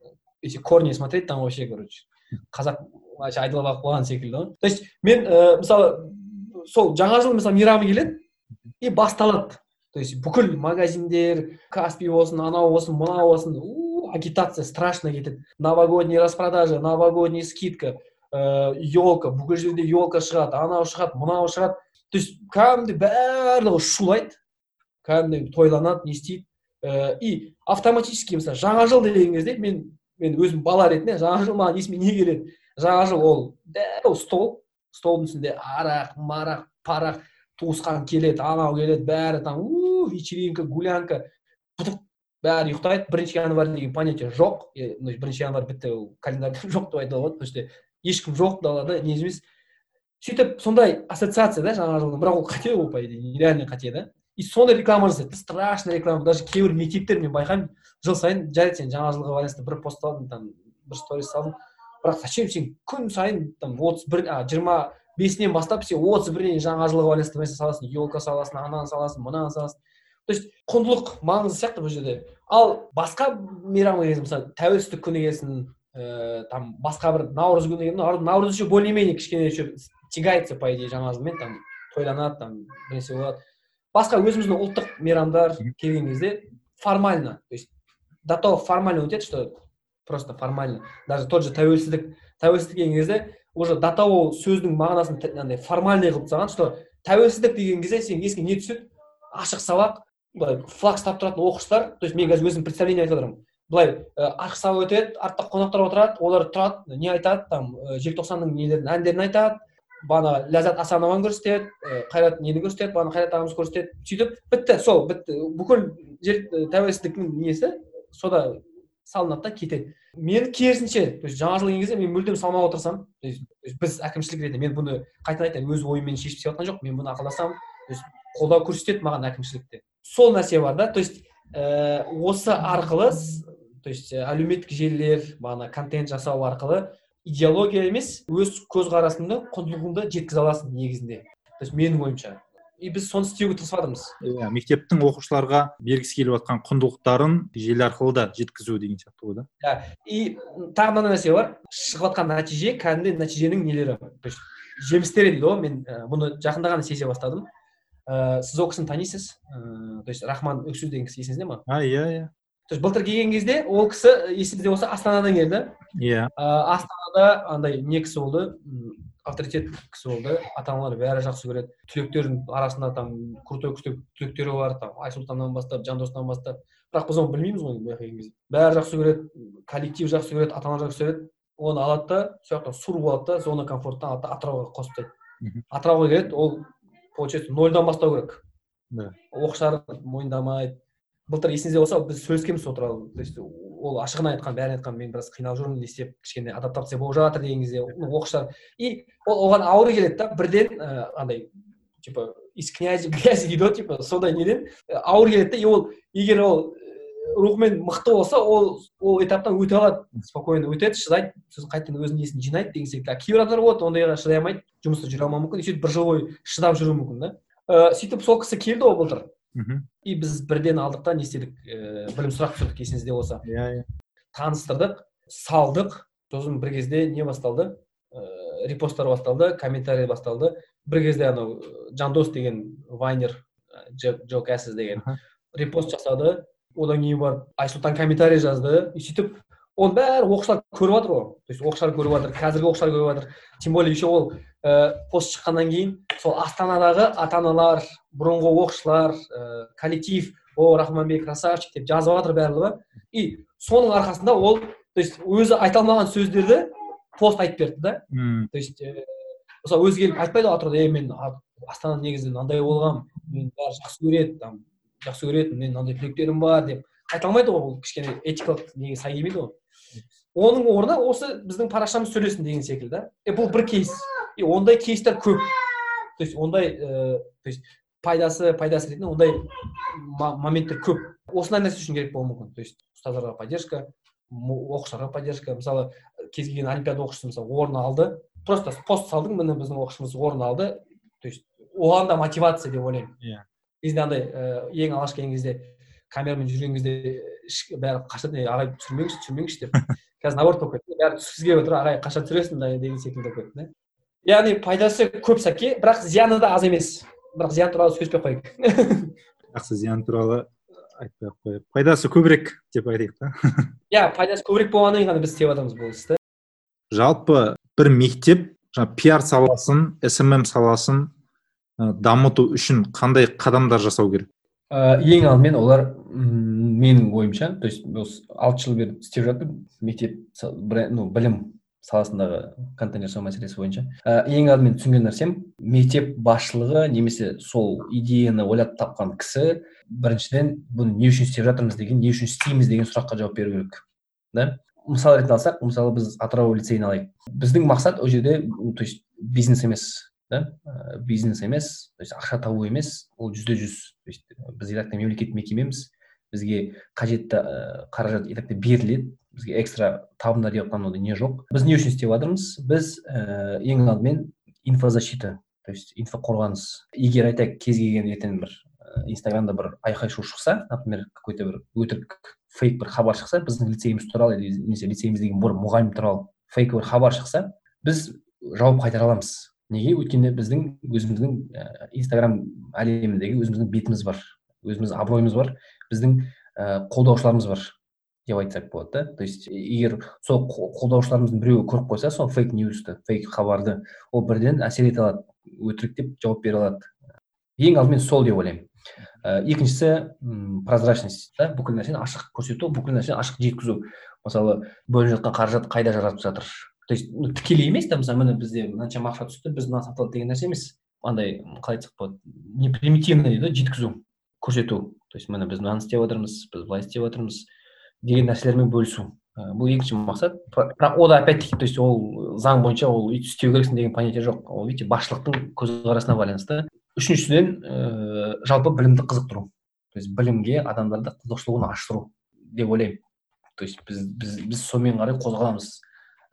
если корни смотреть там вообще короче қазақ вообще айдалып алып қойған секілді ғой. То есть мен ә, мысалы сол жаңа жыл мысалы мейрамы келеді и басталады. То есть бүкіл магазиндер каспи болсын анау болсын мынау болсын. Агитация страшно кетеді новогодний распродажа новогодний скидка ыыы елка бүкіл жерде елка шығады анау шығады мынау шығады то есть кәдімгідей барлығы шулайды кәдімгідей тойланады не істейді. Ііі и автоматически мысалы жаңа жыл деген кезде мен мен өзім бала ретінде жаңа жыл маған есіме не келеді? Жаңа жыл ол дәу стол столдың үстінде арақ марақ парақ туысқан келеді анау келеді бәрі там у вечеринка гулянка. Бәрі ұйықтайды. Бірінші январь деген понятие жоқ. Бірінші январь бітті ол календарьда жоқ деп айтуға болады потому ешкім жоқ далада не емес. Сөйтіп сондай ассоциация да жаңа жылдың. Бірақ ол қате ол по идее нереальный қате да. И сондай реклама жасайды. Страшный реклама. Даже кейбір мектептер мен байқаймын. Жыл сайын жарайды сен жаңа жылға байланысты бір пост салдың там бір сторис салдың бірақ зачем сен күн сайын там отыз бір а жиырма бесінен бастап сен отыз біріне жаңа жылға байланысты саласың. Елка саласың ананы саласың мынаны саласың. То есть құндылық маңызды сияқты бұл жерде. Ал басқа мейрамға келген мысалы тәуелсіздік күні келсін ііі там басқа бір наурыз күні наурыз еще более менее кішкене еще тягается по идее жаңа жылмен там тойланады там бірнәрсе болады. Басқа өзіміздің ұлттық мейрамдар келген кезде формально то есть до того формально өтеді что просто формально. Даже тот же тәуелсіздік тәуелсіздік деген кезде уже до того сөздің мағынасын андай формальный қылып тастаған что тәуелсіздік деген кезде сенің есіңе не түседі? Ашық сабақ былай флаг ұстап тұратын оқушылар то есть мен қазір өзім представление айтып отырмын. Былай ашық сабақ өтеді артта қонақтар отырады олар тұрады не айтады там желтоқсанның нелерін әндерін айтады бағана ләззат асанованы көрсетеді қайрат нені көрсетеді бағана қайрат ағамызды көрсетеді сөйтіп бітті сол бітті. Бүкіл жер тәуелсіздіктің несі сода салынады да кетеді. Мен керісінше то есть жаңа жыл келген кезде мен мүлдем салмауға тырысамын то есть біз әкімшілік ретінде мен бұны қайтадан айтайын өз ойыммен шешіп істеп жатқан жоқпын мен бұны ақылдасамын қолдау көрсетеді маған әкімшілікте. Сол нәрсе бар да. То есть ә, осы арқылы то есть әлеуметтік желілер бағана контент жасау арқылы идеология емес өз көзқарасыңды құндылығыңды жеткізе аласың негізінде. То есть менің ойымша. И біз соны істеуге тырысып жатырмыз иә мектептің оқушыларға бергісі келіп жатқан құндылықтарын желі арқылы да жеткізу деген сияқты ғой да. Иә и тағы мынандай нәрсе бар. Шығып жатқан нәтиже кәдімгідей нәтиженің нелері? То есть жемістері дейді ғой мен бұны жақында ғана сезе бастадым. Ыыы сіз ол кісіні танисыз? Ыыы то есть рахман өксу деген кісі есіңізде ма? А иә иә. То есть былтыр келген кезде ол кісі есіңізде болса астанадан келді. Иә. Астанада андай не кісі болды авторитет кісі болды. Ата аналар бәрі жақсы көреді. Түлектердің арасында там крутой түлектері бар там айсұлтаннан бастап жандосынан бастап. Бірақ біз оны білмейміз ғой былайша келген кезде. Бәрі жақсы көреді коллектив жақсы көреді ата аналар жақсы көреді. Оны алады да сол жақтан суырып алады да зона комфорттан алады да атырауға қосып тастайды. Атырауға келеді ол получается нольдан бастау керек. Да. Оқушылар мойындамайды. Былтыр есіңізде болса біз сөйлескенбіз сол туралы. То есть ол ашығын айтқан бәрін айтқан мен біраз қиналып жүрмін не істеп кішкене адаптация болып жатыр деген кезде оқушылар и ол оған ауыр келеді да бірден ыыы андай типа из князи грязи дейді ғой типа сондай неден ауыр келеді да и ол егер ол рухымен мықты болса ол ол этаптан өте алады. Спокойно өтеді шыдайды. Сосын қайтадан өзінің несін жинайды деген секілді. А кейбір адамдар болады ондайға шыдай алмайды жұмыста жүре алмауы мүмкін. И сөйтіп бір жыл бойы шыдап жүруі мүмкін да. Ыыы сөйтіп сол кісі келді ғой былтыр. Мхм. И біз бірден алдық та не істедік? Ііі білім сұрап түсірдік есіңізде болса. Иә иә. Таныстырдық салдық. Сосын бір кезде не басталды? Ыыы репосттар басталды комментарий басталды. Бір кезде анау жандос деген вайнер джо кәсіз деген репост жасады. Одан кейін барып айсұлтан комментарий жазды. И сөйтіп оның бәрі оқушылар көріп жатыр ғой. То есть оқушылар көріп жатыр қазіргі оқушылар көріп жатыр. Тем более еще ол ә, пост шыққаннан кейін сол астанадағы ата аналар бұрынғы оқушылар ә, коллектив о рахманбек красавчик деп жазып жатыр барлығы. И соның арқасында ол то есть өзі айта алмаған сөздерді пост айтып берді да. То есть мысалы өзі келіп айтпайды ғой атырауда е мен астанада негізі мынандай болғанмын мені бәрі жақсы көреді там. Жақсы көретін менің мынандай түлектерім бар деп айта алмайды ғой ол кішкене этикалық неге сай келмейді ғой. Оның орнына осы біздің парақшамыз сөйлесін деген секілді и бұл бір кейс. И ондай кейстер көп. То есть ондай ыыы то есть пайдасы пайдасы ретінде ондай моменттер көп. Осындай нәрсе үшін керек болуы мүмкін. То есть ұстаздарға поддержка оқушыларға поддержка. Мысалы кез келген олимпиада оқушысы мысалы орын алды просто пост салдың міне біздің оқушымыз орын алды. То есть оған да мотивация деп ойлаймын. Иә. Кезінде андай ең алғаш келген кезде камерамен жүрген кезде бәрі қашады ағай түсірмеңізші түсірмеңізші деп. Қазір наоборот болып кетті. Бәрі түскісі келіп отыр ағай қашан түсіресің деген секілді болып кетті да. Яғни пайдасы көп сәке бірақ зияны да аз емес. Бірақ зиян туралы сөйлеспей ақ қояйық жақсы зиян туралы айтпай ақ қояйық. Пайдасы көбірек деп айтайық та. Иә пайдасы көбірек болғаннан кейін ғана біз істеп жатырмыз бұл істі. Жалпы бір мектеп жаңа пиар саласын смм саласын дамыту үшін қандай қадамдар жасау керек? Ә, ең алдымен олар м менің ойымша то есть осы алты жыл бері істеп жатырмын мектеп ну білім саласындағы контент жасау мәселесі бойынша. Ә, ең алдымен түсінген нәрсем мектеп басшылығы немесе сол идеяны ойлап тапқан кісі біріншіден бұны не үшін істеп жатырмыз? деген не үшін істейміз? деген сұраққа жауап беру керек да? Мысал ретінде алсақ мысалы біз атырау лицейін алайық. Біздің мақсат ол жерде то есть бизнес емес да ә, бизнес емес то есть ақша табу емес ол жүзде жүз. То есть біз и мемлекеттік мекемеміз бізге қажетті ә, қаражат и беріледі бізге экстра табындар деп ондай не жоқ. Біз не үшін істеп жатырмыз? Біз ә, ең алдымен инфозащита то есть инфоқорғаныс. Егер айтайық кез келген ертең бір инстаграмда бір айқай шу шықса например какой то бір өтірік фейк бір хабар шықса біздің лицейіміз туралы немесе лицейіміздегі бір мұғалім туралы фейк бір хабар шықса біз жауап қайтара аламыз. Неге өйткені біздің өзіміздің ә, инстаграм әлеміндегі өзіміздің бетіміз бар өзіміздің абыройымыз бар біздің ә, қолдаушыларымыз бар деп айтсақ болады да. То есть егер сол қолдаушыларымыздың біреуі көріп қойса сол фейк ньюсты фейк хабарды ол бірден әсер ете алады өтірік деп жауап бере алады. Ең алдымен сол деп ойлаймын. Ә, екіншісі прозрачность да. Бүкіл нәрсені ашық көрсету бүкіл нәрсені ашық жеткізу. Мысалы бөлініп жатқан қаражат қайда жаратып жатыр? То есть ну, тікелей емес та мысалы міне бізде мынаншама ақша түсті біз мынаны сатылады деген нәрсе емес. Андай қалай айтсақ болады? Не примитивный да жеткізу көрсету. То есть міне біз мынаны істеп жатырмыз біз былай істеп жатырмыз деген нәрселермен бөлісу. Бұл екінші мақсат. Бірақ ол опять таки то есть ол заң бойынша ол өйтіп істеу керексің деген понятие жоқ. Ол видите басшылықтың көзқарасына байланысты. Үшіншіден ыыы жалпы білімді қызықтыру. То есть білімге адамдарды қызығушылығын аштыру деп ойлаймын. То есть біз біз біз сонымен қарай қозғаламыз.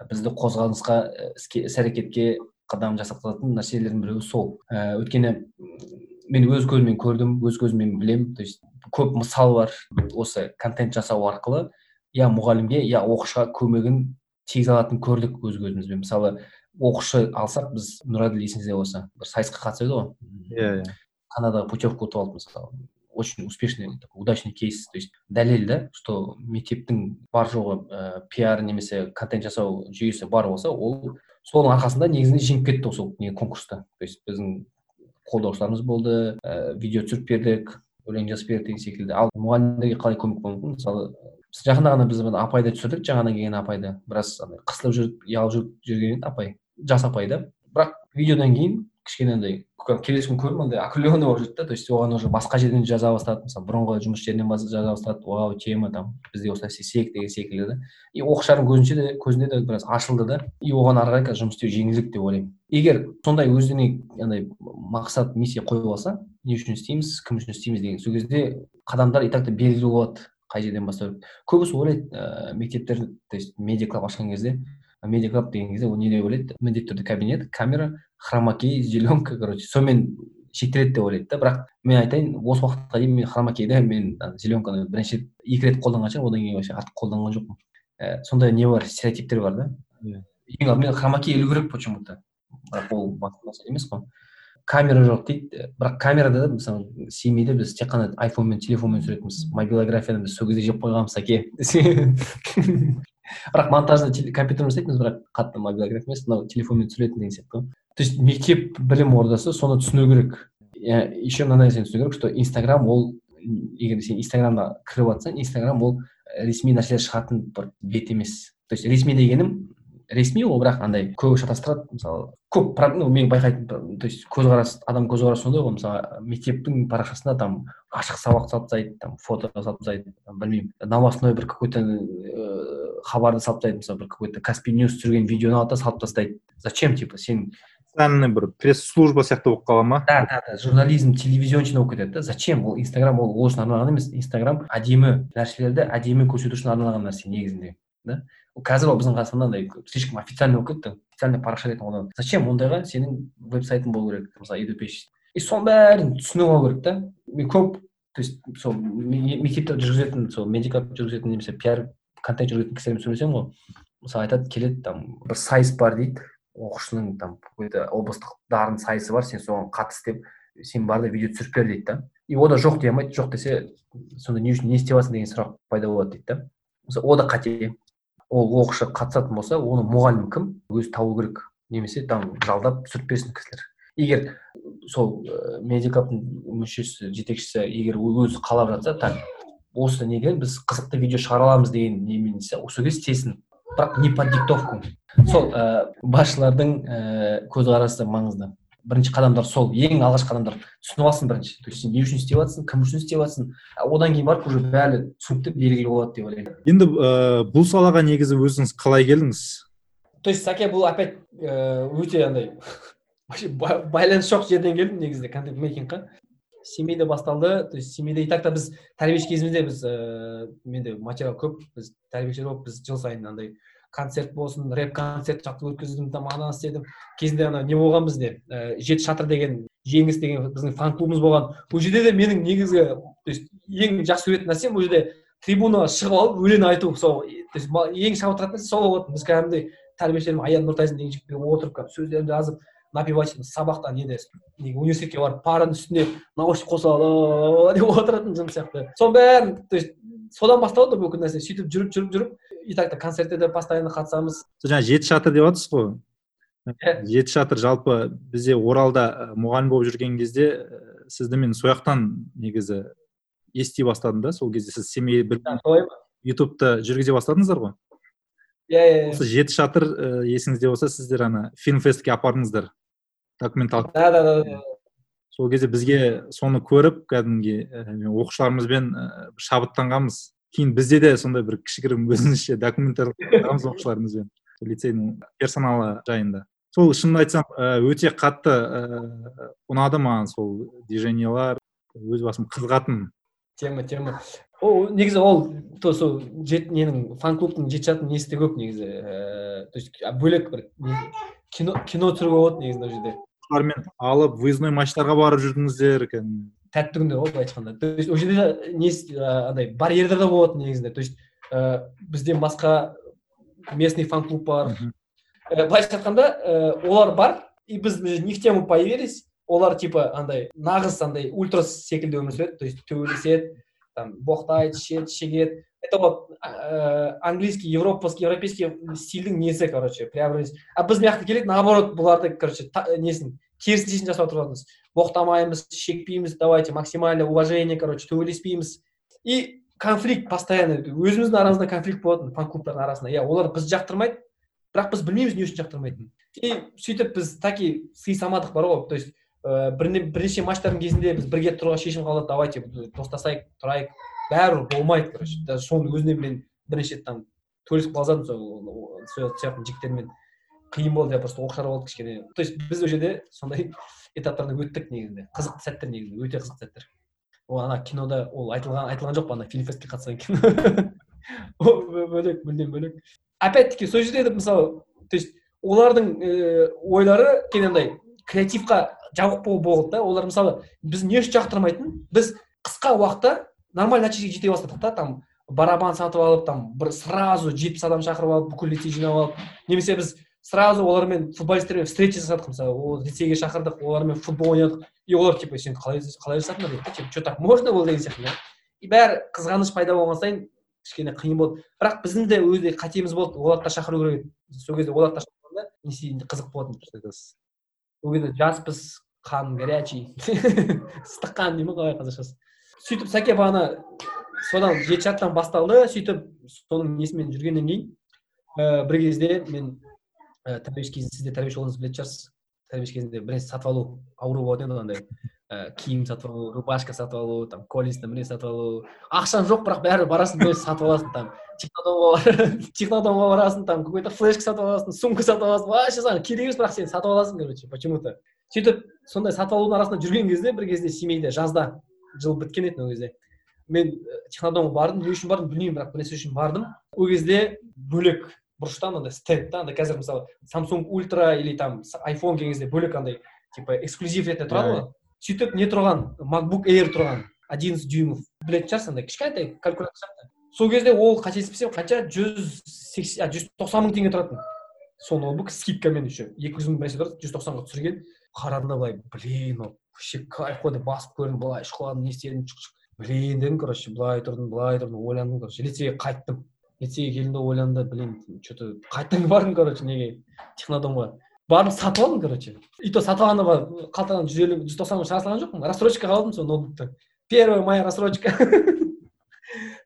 Бізді қозғалысқа іске іс әрекетке қадам жасататын нәрселердің біреуі сол. Ә, өйткені мен өз көзіммен көрдім өз көзіммен білемін. То есть көп мысал бар осы контент жасау арқылы. Я мұғалімге я оқушыға көмегін тигізе алатынын көрдік өз көзімізбен. Мысалы оқушы алсақ біз нұраділ есіңізде болса бір сайысқа қатысып еді ғой. Иә иә. Канадаға путевка ұтып алдық мысалы. Очень успешный удачный кейс. То есть дәлел да что мектептің бар жоғы ә, пиар немесе контент жасау жүйесі бар болса ол соның арқасында негізінде жеңіп кетті осы не конкурста. То есть біздің қолдаушыларымыз болды ә, видео түсіріп бердік өлең жазып бердік деген секілді. Ал мұғалімдерге қалай көмек болуы мүмкін? Мысалы жақында ғана біз апайды түсірдік жаңадан келген апайды. Біраз қысылып жүріп ұялып жүріп жүрген апай жас апай да. Бірақ видеодан кейін кішкене андай келесі күні көрдім андай округленный болып жүрді да то есть оған уже басқа жерден жаза бастады мысалы бұрынғы жұмыс жерінен жаза бастады вау тема там бізде осылай істесек деген секілді да и оқушылардың көзінше де көзінде де біраз ашылды да. И оған ары қарай жұмыс істеу жеңілдік деп ойлаймын. Егер сондай өзіне андай мақсат миссия қойып алса не үшін істейміз кім үшін істейміз деген сол кезде қадамдар и так та белгілі болады қай жерден бастау керек. Көбісі ойлайды ыыы мектептер то есть медиа клаб ашқан кезде медиа клаб деген кезде ол не деп ойлайды? Міндетті түрде кабинет камера хромакей зеленка короче сонымен шектеледі деп ойлайды да. Бірақ мен айтайын осы уақытқа дейін мен хромакейді мен зеленканы бірінші рет екі рет қолданған шығармын. Одан кейін вообще артық қолданған жоқпын. Ә, сондай не бар? Стереотиптер бар да? Иә. Ең алдымен хромакей ілу керек почему то бірақ ол басты мәселе емес қой. Камера жоқ дейді. Бірақ камерада да мысалы семейде біз тек қана айфонмен телефонмен түсіретінбіз мобилографияны біз сол кезде жеп қойғанбыз әке бірақ монтажды компьютермен жасайтынбыз бірақ қатты мобилография емес мынау телефонмен түсіретін деген сияқты. Ғой то есть мектеп білім ордасы соны түсіну керек. Еще мына нәрсені түсіну керек что инстаграм ол егер сен инстаграмға кіріп жатсаң инстаграм ол ресми нәрселер шығатын бір бет емес. То есть ресми дегенім ресми ол бірақ андай көп шатастырады мысалы көп ну мен байқайтын то есть көзқарас адам көзқарасы сондай ғой мысалы мектептің парақшасында там ашық сабақ салып тастайды там фото салып тастайды білмеймін новостной бір какой то хабарды салып тастайды мысалы бір какой то каспи ньюс түсірген видеоны алады да салып тастайды. Зачем типа сен? Специальный бір пресс служба сияқты болып қала ма? Да да да журнализм телевизионщина болып кетеді да зачем? Ол инстаграм ол ол үшін арналған емес инстаграм әдемі нәрселерді әдемі көрсету үшін арналған нәрсе негізінде да. Қазір ол біздің қазақстанда андай слишком официальный болып кетті официальный парақша ретінде қолданады зачем ондайға сенің веб сайтың болу керек мысалы едупеш и соның бәрін түсініп алу керек та мен көп то есть сол мектепте жүргізетін сол медикап жүргізетін немесе пиар контент жүргізетін кісілермен сөйлесемін ғой мысалы айтады келеді там бір сайыс бар дейді оқушының там какой то облыстық дарын сайысы бар сен соған қатыс деп сен бар да видео түсіріп бер дейді да и ол да жоқ дей алмайды жоқ десе сонда не үшін не істеп жатрсың деген сұрақ пайда болады дейді да мысалы ол қате ол оқушы қатысатын болса оны мұғалім кім? Өзі табу керек. Немесе там жалдап түсіріп берсін кісілер. Егер сол медикаптың мүшесі жетекшісі егер өзі қалап жатса так осы неге біз қызықты видео шығара аламыз деген немен сол кезде істесін. Бірақ не под диктовку. Сол ә, басшылардың ә, көзқарасы маңызды. Бірінші қадамдар сол ең алғашқы қадамдар түсініп алсын бірінші. То есть сен не үшін істеп жатрсың кім үшін істеп жатрсың одан кейін барып уже бәрі түсінікті белгілі болады деп ойлаймын. Енді ә, бұл салаға негізі өзіңіз қалай келдіңіз? То есть сәке бұл опять өте андай байланыс жоқ жерден келдім негізінде контент мейкингқа. Семейде басталды то есть семейде и так та біз тәрбиеші кезімізде біз ііі менде материал көп біз тәрбиешілер болып біз жыл сайын андай концерт болсын рэп концерт жақты өткіздім там ананы істедім кезінде ана не болған бізде ә, жеті шатыр деген жеңіс деген біздің фан клубымыз болған. Ол жерде де менің негізгі то есть ең жақсы көретін нәрсем ол жерде трибунаға шығып алып өлең айту сол то есть ең шабыттыратын нәрсе сол болатын. Біз кәдімгідей тәрбиешілерім аян нұртазин деген жігітпен отырып сөздерімді жазып напевать сабақта неде университетке барып параның үстіне наушник қоса алып деп отыратынжым сияқты. Соның бәрін то есть содан басталды бүкіл нәрсе. Сөйтіп жүріп жүріп жүріп и так концерттерде постоянно қатысамыз. Жаңа жеті шатыр деп жатырсыз ғой жеті шатыр жалпы бізде оралда мұғалім болып жүрген кезде сізді мен сол жақтан негізі ести бастадым да сол кезде сіз семей бір ютубты жүргізе бастадыңыздар ғой? Иә иә осы жеті шатыр есіңізде болса сіздер ана фильмфестке апардыңыздар документалды да да да сол кезде бізге соны көріп кәдімгідей оқушыларымызбен шабыттанғанбыз. Кейін бізде де сондай бір кішігірім өзімізше шығарамыз оқушыларымызбен лицейдің персоналы жайында. Сол шынымды айтсам өте қатты ұнады маған сол движениялар өз басым қызығатын. Тема тема. Ол негізі ол то сол ненің фан клубтың жеті жататын несі де көп негізі ііі то есть бөлек бір кино кино түсіруге болады негізінде ол жерде. Олармен алып выездной матчтарға барып жүрдіңіздер кәдімгі тәтті күндер ғой былай айтқанда. То есть ол жерде несі андай барьерлер да болады негізінде. То есть ыыы бізден басқа местный фан клуб бар былайша айтқанда олар бар и біз не в тему появились. Олар типа андай нағыз андай ультрас секілді өмір сүреді. То есть төбелеседі. Там боқтайды шегеді это вот ә, английский европейский европейский стильдің несі короче преобразить а біз мына келеді наоборот бұларды короче несін керісіншесін жасап отыратынбыз. Боқтамаймыз шекпейміз давайте максимально уважение короче төбелеспейміз. И конфликт постоянно өзіміздің арамызда конфликт болатын фан клубтардың арасында. Иә олар бізді жақтырмайды бірақ біз білмейміз не үшін жақтырмайтынын. И сөйтіп біз таки сый самадық бар ғой. То есть ыыы бірнеше матчтардың кезінде біз бірге тұруға шешім қабылдадық. Давайте достасайық тұрайық. Бәрібір болмайды короче. Даже соның өзіне мен бірнеше там төбелесіп қалып жатырмын сол сияқты жігіттермен қиын болды просто оқшар болды кішкене. То есть біз ол жерде сондай этаптардан өттік негізінде. Қызықты сәттер негізінде өте қызықты сәттер. Ол ана кинода ол айтылған айтылған жоқ па ана фильмфестке қатысқан кино? Ол бөлек мүлдем бөлек. Опять таки сол жерде мысалы то есть олардың ііі ойлары кішкене андай креативқа жабық болды да олар мысалы біз не үшін жақтырмайтын? Біз қысқа уақытта нормальный нәтижеге жете бастадық та там барабан сатып алып там бір сразу жетпіс адам шақырып алып бүкіл лицей жинап алып. Немесе біз сразу олармен футболистермен встреча жасадық мысалы ол лицейге шақырдық олармен футбол ойнадық. И олар типа сен қалай қалай жасадыңдар дейді типа что так можно было? деген сияқты да. И бәрі қызғаныш пайда болған сайын кішкене қиын болды. Бірақ біздің де өзде қатеміз болды. Оларды да шақыру керек еді. Сол кезде оларды да не қызық болатын. Ол жаспыз қан горячий ыстық қан дей ма қалай қазақшасы сөйтіп сәке бағана содан жеті басталды сөйтіп соның несімен жүргеннен кейін ііі бір кезде мен і сіз де тәрбиеші болғаныңызды білетін шығарсыз тәрбиеші кезінде бір нәрсе сатып алу ауру болатын еді андай ііі киім сатып алу рубашка сатып алу там колесный бір сатып алу ақшаң жоқ бірақ бәрібір барасың бір сатып аласың там технодомға технодомға барасың там какой то флешка сатып аласың сумка сатып аласың вообще саған керек емес бірақ сен сатып аласың короче почему то сөйтіп сондай сатып алудың арасында жүрген кезде бір кезде семейде жазда жыл біткен еді ол кезде мен технодомға бардым не үшін бардым білмеймін бірақ бір нәрсе үшін бардым ол кезде бөлек бұрышта андай стенд да андай қазір мысалы samsung ультра или там айфон келген кезде бөлек андай типа эксклюзив ретінде тұрады ғой. Сөйтіп не тұрған макбук air тұрған одиннадцать дюймов. Білетін шығарсың андай кішкентай калькулятор сияқты сол кезде ол қателеспесем қанша жүз сексен жүз тоқсан мың теңге тұратын. Сол ноутбук скидкамен еще екі жүз мың нәрсе тұрады жүз тоқсанға түсірген. Қарадым да былай блин вообще кайф қой деп басып көрдім былай шұқыладым не істедім блин дедім короче былай тұрдым былай тұрдым ойландым короче лицейге қайттым. Лицейге келдім да ойландым да блин че то қайтадан бардым короче неге? Технодомға барып сатып алдым короче. И то сатып алғанда қалтадан жүз елу жүз тоқсан мың шығара салған жоқпын рассрочкаға алдым сол ноутбукты первая моя рассрочка.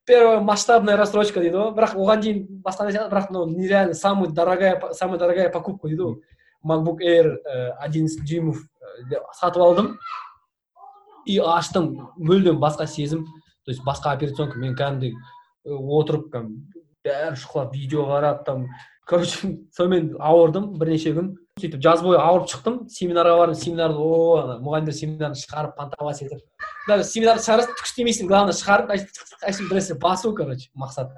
Первая масштабная рассрочка дейді ғой. Бірақ оған дейін басқа нәрсе бірақ мынау нереально самый дорогая самая дорогая покупка дейді ғой. Макбук air одиннадцать дюймов сатып алдым. И аштым мүлдем басқа сезім. То есть басқа операционка мен кәдімгідей отырып бәрін шұқылап видео қарап там короче сонымен ауырдым бірнеше күн сөйтіп жаз бойы ауырып шықтым семинарға бардым семинарды о мұғалімдер семинарын шығарып понтовать етіп даже семинарды шығарасың түк істемейсің главное шығарып нәрсе басу короче мақсат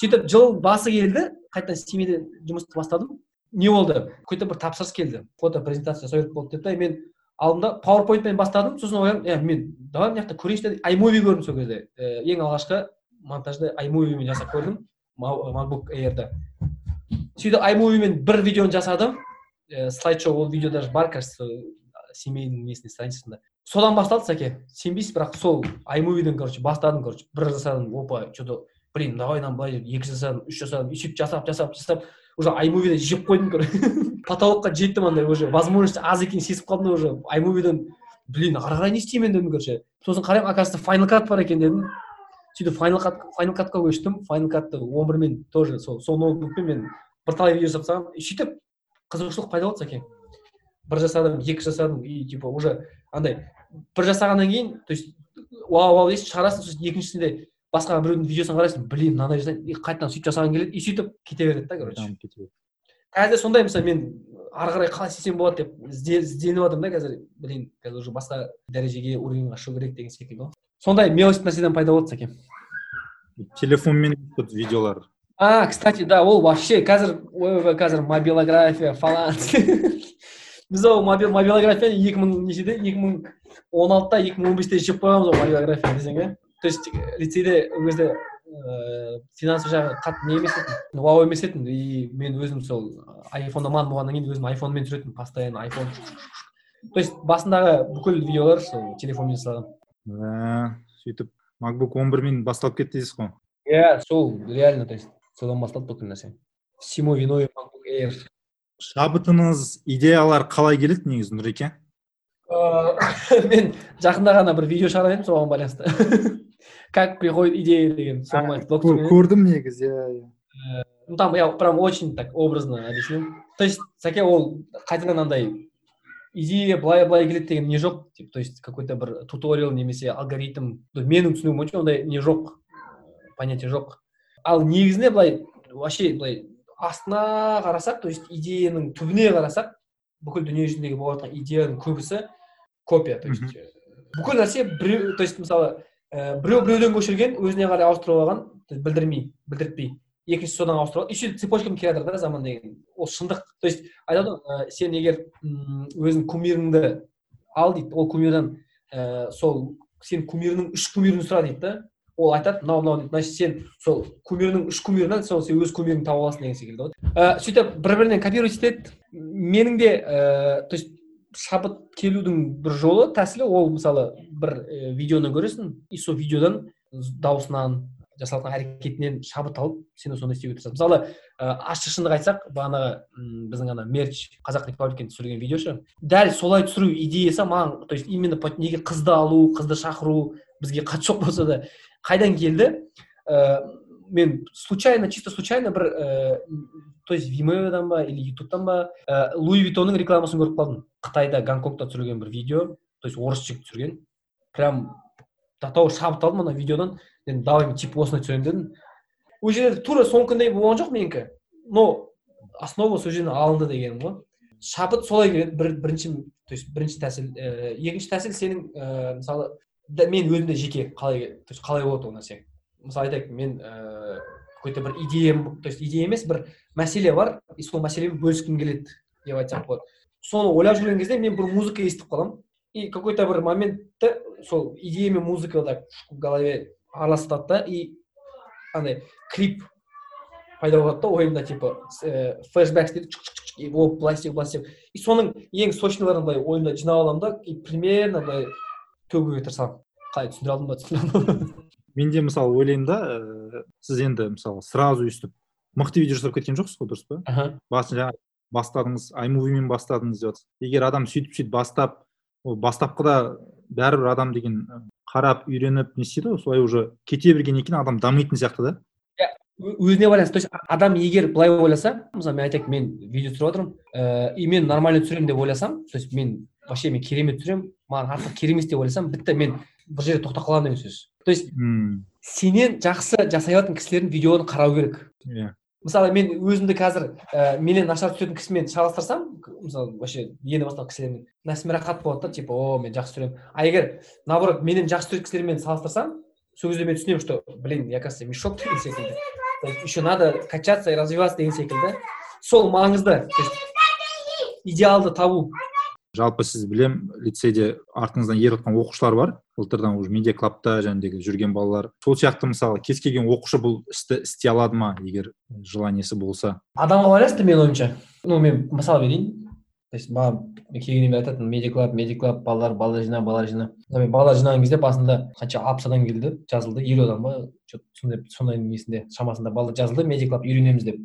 сөйтіп жыл басы келді қайтадан семейде жұмысты бастадым не болды какой то бір тапсырыс келді фото презентация жасау керек болды деді да мен алдым да пауэрпоинтпен бастадым сосын ойладым е мен давай мына жақта көрейінші деп аймови көрдім сол кезде ең алғашқы монтажды аймовимен жасап көрдім макбук airді. Сөйтіп аймовимен бір видеоны жасадым. Ә, слайд шоу ол видео даже бар кажется семейдің несінде страницасында. Содан басталды сәке. Сенбейсіз бірақ сол аймовиден короче бастадым короче. Бір жасадым опа че то блин давай мынаны былай екі жасадым үш жасадым и сөйтіп жасап жасап жасап уже аймовиді жеп қойдым потолокқа жеттім андай уже возможность аз екенін сезіп қалдым да уже аймовиден блин ары қарай не істеймін дедім короче. Сосын қараймын оказывается файнал кат бар екен дедім. Сөйтіп файнал кат файнал катқа көштім. Файнал катты он бірмен тоже сол сол ноутбукпен мен бірталай видео жасап тастағанмын сөйтіп қызығушылық пайда болды сәке бір жасадым екі жасадым и типа уже андай бір жасағаннан кейін то есть вау вау дейсің шығарасың сосын екіншісінде басқа біреудің видеосын қарайсың блин мынандай жасайын и қайтадан сөйтіп жасағың келеді и сөйтіп кете береді да короче. Қазір сондай мысалы мен ары қарай қалай істесем болады деп ізде- ізденіп жатырмын да қазір. Блин қазір уже басқа дәрежеге уровеньға шығу керек деген секілді ғой. Сондай мелочь нәрседен пайда болады сәке телефонмен видеолар. А кстати да ол вообще қазір ойбай қазір мобилография фалан біз ол мобил- мобилографияны екі мың нешеде екі мың он алтыда екі мың он бесте жеп қойғанбыз ғой мобилография десең иә. То есть э, лицейде ол кезде ыыы финансовый жағы қатты не емес етін вау емес етін и мен өзім сол айфонда ман болғаннан кейін өзім айфонмен түсіретінмін постоянно айфон. То есть басындағы бүкіл видеолар сол телефонмен жасалған. Ә, сөйтіп макбук он бірмен басталып кетті дейсіз ғой? Иә сол реально то есть содан басталды бүкіл нәрсе. Всему виной MacBook Air. Шабытыңыз идеялар қалай келеді негізі нұреке? Мен жақында ғана бір видео шығарған едім соған байланысты. как приходит идея деген доктормен көрдім негізі иә иә ну там я прям очень так образно объясню. То есть сәке ол қайтадан андай идея былай былай келеді деген не жоқ типа то есть какой то бір туториал немесе алгоритм менің түсінігім бойынша ондай не жоқ понятие жоқ ал негізінде былай вообще былай астына қарасақ то есть идеяның түбіне қарасақ бүкіл дүние жүзіндегі болып жатқан идеяның көбісі копия то есть э, бүкіл нәрсе біреу то есть мысалы ә, біреу біреуден көшірген өзіне қарай ауыстырып алған білдірмей білдіртпей. Екіншісі содан ауыстырып алған и сөйтіп цепочкамен келе жатыр да заман деген. Ол шындық. То есть айтады ғой ә, сен егер өзің кумиріңді ал дейді ол кумирдан ә, сол сен кумиріңнің үш кумирін сұра дейді да. Ол айтады мынау мынау дейді значит сен сол кумирінің үш кумирінен сол сен өз кумиріңді тауып аласың деген секілді ғой. Ә, сөйтіп бір бірінен копировать етеді менің де ә, то есть шабыт келудің бір жолы тәсілі ол мысалы бір ә, видеоны көресің и сол видеодан дауысынан жасалған әрекетінен шабыт алып сен соны істеуге тырысасың мысалы ә, ашық шындық айтсақ бағанағы біздің ана мерч қазақ репабликин түсірген видео ше дәл солай түсіру идеясы маған то есть именно неге қызды алу қызды шақыру бізге қатысы жоқ болса да қайдан келді? Ә, мен случайно чисто случайно бір ә, то есть вимеодан ба или ютубтан ба ә, луи виттонның рекламасын көріп қалдым. Қытайда гонконгта түсірілген бір видео. То есть орыс жігіт түсірген. Прям до того шабыт алдым ана видеодан. Мен давай мен типа осындай түсіремін дедім. Ол жерде тура соныкіндей болған жоқ менікі. Но основа сол жерден алынды дегенім ғой. Шабыт солай келеді. Бір, бірінші то есть бірінші тәсіл ііі екінші тәсіл сенің ііі мысалы да, мен өзімде жеке қалай то есть қалай болады ол нәрсе? Мысалы айтайық мен ііі какой то бір идеям то есть идея емес бір мәселе бар и сол мәселемен бөліскім келеді деп айтсақ болады. Соны ойлап жүрген кезде мен бір музыка естіп қаламын и какой то бір моментте сол идея мен музыка так в голове араласады да и андай клип пайда болады да ойымда типа ә, дейді и былай істеу былай істеу и соның ең сочныйларын былай ойымда жинап аламын да и примерно былай төгуге тырысамын. Қалай түсіндіре алдым ба түсіндіре алдым ба мен де мысалы ойлаймын да ә, сіз енді мысалы сразу өйстіп мықты видео жасап кеткен жоқсыз ғой дұрыс па? Аха. Басын жаңа бастадыңыз аймувимен бастадыңыз деп егер адам сөйтіп сөйтіп бастап ол бастапқыда бәрібір адам деген қарап үйреніп не істейді ғой солай уже кете бергеннен кейін адам дамитын сияқты да. Ö- өзіне байланысты. То есть адам егер былай ойласа мысалы мен айтайық мен видео түсіріп жатырмын ііі и мен нормально түсіремін деп ойласам то есть мен вообще мен керемет түсіремін маған артық керек емес деп ойласам бітті мен бір жерде тоқтап қаламын деген сөз. То есть мм сенен жақсы жасай алатын кісілердің видеоны қарау керек. Иә. Мысалы мен өзімді қазір ііі менен нашар түсетін кісімен салыстырсам мысалы вообще ені бастаған кісілермен нәпсіме рахат болады да типа о мен жақсы түсіремін а егер наоборот менен жақсы түсіретін кісілермен салыстырсам сол кезде мен түсінемін что блин я кажется мешок деген секілді. Еще надо качаться и развиваться деген секілді. Сол маңызды. То есть идеалды табу. Жалпы сіз білем лицейде артыңыздан еріп жатқан оқушылар бар. Былтырдан уже медиа клабта жәндегі жүрген балалар. Сол сияқты мысалы кез келген оқушы бұл істі істей алады ма егер желаниесі болса? Адамға байланысты менің ойымша. Ну мен мысал берейін. То есть маған келгеннен бері айтатын медиа клаб балалар балалар жина балалар жина мен балалар жинаған кезде басында қанша алпыс адам келді жазылды. Елу адам ба сондай сондай несінде шамасында балалар жазылды медиа клаб үйренеміз деп.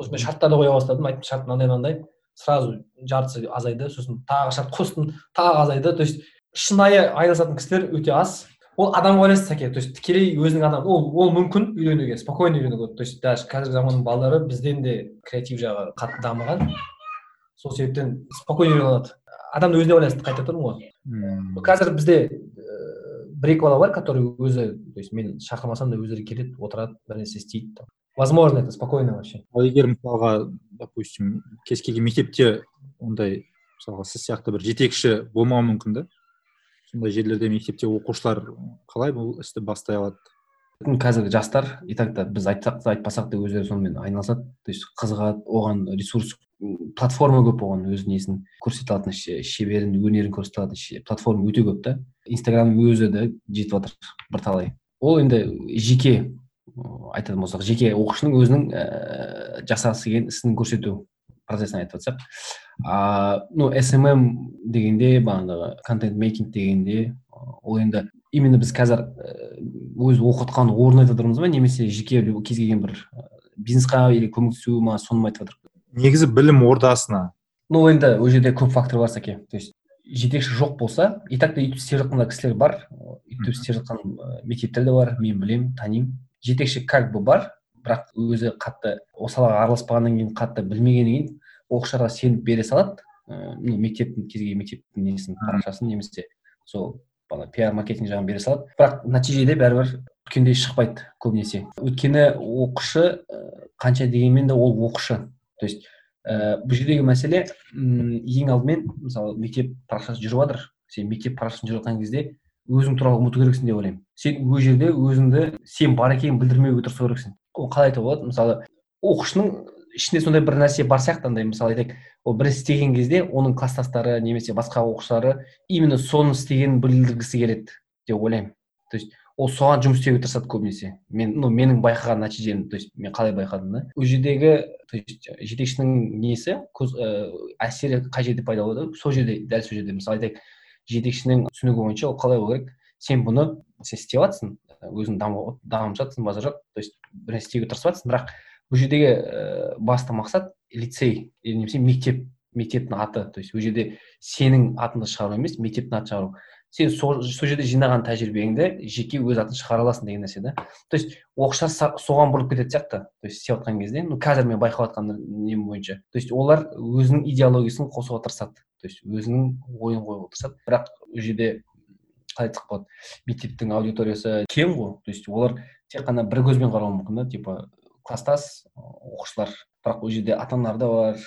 Сосын мен шарттарды қоя бастадым айттым шарт мынандай мынандай. Сразу жартысы азайды сосын тағы шарт қостым тағы азайды. То есть шынайы айналысатын кісілер өте аз. Ол адамға байланысты сәке то есть тікелей өзінің адам ол ол мүмкін үйренуге спокойно үйренуге. То есть даже қазіргі заманның балалары бізден де креатив жағы қатты дамыған. Сол себептен спокойно үйрене алады. Адамның өзіне байланысты қайта тұрмын ғой. Мм. Қазір бізде ііі бір екі бала бар который өзі то есть мен шақырмасам да өздері келеді отырады бір нәрсе істейді возможно это спокойно вообще. Ал егер мысалға допустим кез келген мектепте ондай мысалға сіз сияқты бір жетекші болмауы мүмкін да? Сондай жерлерде мектепте оқушылар қалай бұл істі бастай алады? Қазіргі жастар и так та біз айтсақ та айтпасақ та өздері сонымен айналысады. То есть қызығады оған ресурс платформа көп оған өз несін көрсете алатын шеберін өнерін көрсете алатын платформа өте көп та. Инстаграмның өзі де жетіп жатыр бірталай. Ол енді жеке айтатын болсақ жеке оқушының өзінің ііі жасағысы келген ісін көрсету. Процесін айтып жатсақ а ну смм дегенде бағанағы контент мейкинг дегенде ол енді именно біз қазір өз оқытқан орнын айтып жатырмыз ба немесе жеке кез келген бір бизнесқа или көмектесу ма соны айтып жатырмыз негізі білім ордасына. Ну енді ол жерде көп фактор бар сәке то есть жетекші жоқ болса и так та өйтіп істеп жатқан кісілер бар өйтіп істеп жатқан мектептер де бар мен білемін танимын. Жетекші как бы бар бірақ өзі қатты осы салаға араласпағаннан кейін қатты білмегеннен кейін оқушыларға сеніп бере салады. Ну мектептің кез келген мектептің несін парақшасын немесе сол пиар маркетинг жағын бере салады. Бірақ нәтижеде бәрібір күткендей шықпайды көбінесе. Өйткені оқушы қанша дегенмен де ол оқушы. То есть ә, бұл жердегі мәселе ең алдымен мысалы мектеп парақшасы жүріп жатыр. Сен мектеп парақшасын жүріп жатқан кезде өзің туралы ұмыту керексің деп ойлаймын. Сен ол жерде өзіңді сен бар екенін білдірмеуге тырысу керексің ол қалай айтуға болады? мысалы оқушының ішінде сондай бір нәрсе бар сияқты андай мысалы айтайық ол бір істеген кезде оның класстастары немесе басқа оқушылары именно соны істегенін білдіргісі келеді деп ойлаймын. То есть ол соған жұмыс істеуге тырысады көбінесе. Мен ну менің байқаған нәтижем то есть мен қалай байқадым да. Ол жердегі то есть жетекшінің несі көз ә, әсері қай жерде пайда болады? Сол жерде дәл сол жерде. Мысалы айтайық жетекшінің түсінігі бойынша ол қалай болу керек? Сен бұны сен істеп жатрсың өзің дамып жатрсың базар жоқ. То есть бір нәрсе істеуге тырысып жатрсың бірақ бұл жердегі ә, басты мақсат лицей немесе мектеп мектептің аты. То есть ол жерде сенің атыңды шығару емес мектептің атын шығару. Сен сол жерде жинаған тәжірибеңді жеке өз атын шығара аласың деген нәрсе да. То есть оқушылар соған бұрылып кететін сияқты. То есть істеп жатқан кезде ну қазір мен байқап жатқан нем бойынша. То есть олар өзінің идеологиясын қосуға тырысады. То есть өзінің ойын қоюға тырысады. Бірақ ол жерде қалай айтсақ болады. Мектептің аудиториясы кең ғой. То есть олар тек қана бір көзбен қарауы мүмкін да типа класстас оқушылар. Бірақ ол жерде ата аналар да бар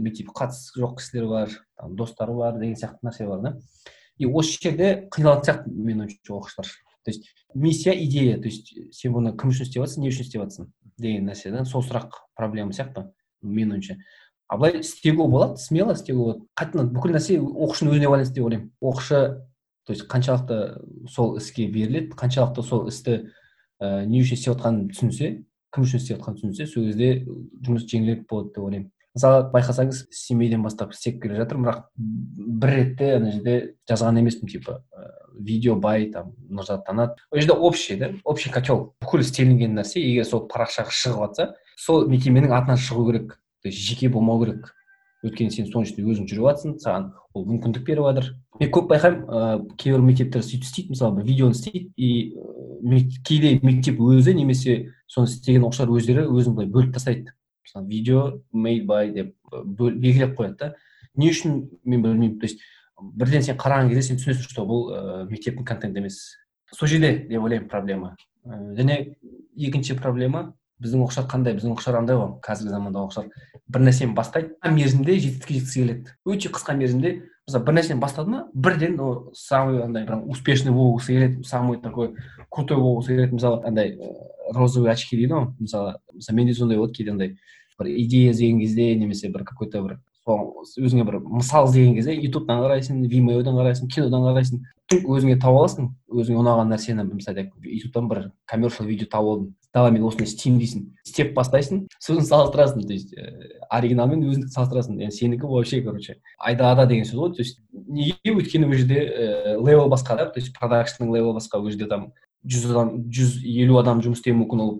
мектеп қатысы жоқ кісілер бар там достары бар деген сияқты нәрсе бар да. И осы жерде қиналатын сияқты менің ойымша оқушылар. То есть миссия идея. То есть сен бұны кім үшін істеп жатрсың не үшін істеп жатрсың деген нәрсе да. Сол сұрақ проблема сияқты менің ойымша. А былай істеуге болады смело істеуге болады. Қайтадан бүкіл нәрсе оқушының өзіне байланысты деп ойлаймын. Оқушы то есть қаншалықты сол іске беріледі қаншалықты сол істі ә, не үшін істеп жатқанын түсінсе кім үшін істеп жатқанын түсінсе сол кезде жұмыс жеңілірек болады деп ойлаймын. Мысалы байқасаңыз семейден бастап істеп келе жатырмын бірақ бір ретте ана жерде жазған емеспін типа ә, видео бай там нұрзат танады ол жерде общий да общий котел. Бүкіл істелінген нәрсе егер сол парақшаға шығып жатса сол мекеменің атынан шығу керек то есть жеке болмау керек. Өйткені сен соның ішінде өзің жүріп жатрсың саған ол мүмкіндік беріп жатыр. Мен көп байқаймын ыыы кейбір мектептер сөйтіп істейді мысалы бір видеоны істейді и кейде мектеп өзі немесе соны істеген оқушылар өздері өзін былай бөліп тастайды. Мысалы видео made by деп белгілеп қояды да. Не үшін мен білмеймін то есть бірден сен қараған кезде сен түсінесің что бұл ә, мектептің контенті емес. Сол жерде деп ойлаймын проблема. Және екінші проблема біздің оқушылар қандай? Біздің оқушылар андай ғой. Қазіргі заманда оқушылар бір нәрсені бастайды мерзімде жетістікке жеткісі келеді. Өте қысқа мерзімде мысалы бір нәрсені бастады ма бірден ол самый андай прям успешный болғысы келеді самый такой крутой болғысы келеді мысалы андай розовый очки дейді ғой. Мысалы мысалы менде сондай болады кейде андай бір идея іздеген кезде немесе бір какой то бір өзіңе бір мысал іздеген кезде ютубтан қарайсың вимеодан қарайсың кинодан қарайсың. Өзіңе тауып аласың өзіңе ұнаған нәрсені. Мысалы ютубтан бір коммершал видео тауып алдың. Давай мен осыны істеймін дейсің істеп бастайсың сосын салыстырасың то есть оригиналмен өзіңді салыстырасың. Енді сенікі вообще короче айдалада деген сөз ғой. То есть неге өйткені ол жерде левел басқа да то есть продакшнның левел басқа ол жерде там жүз адам жүз елу адам жұмыс істеуі мүмкін ол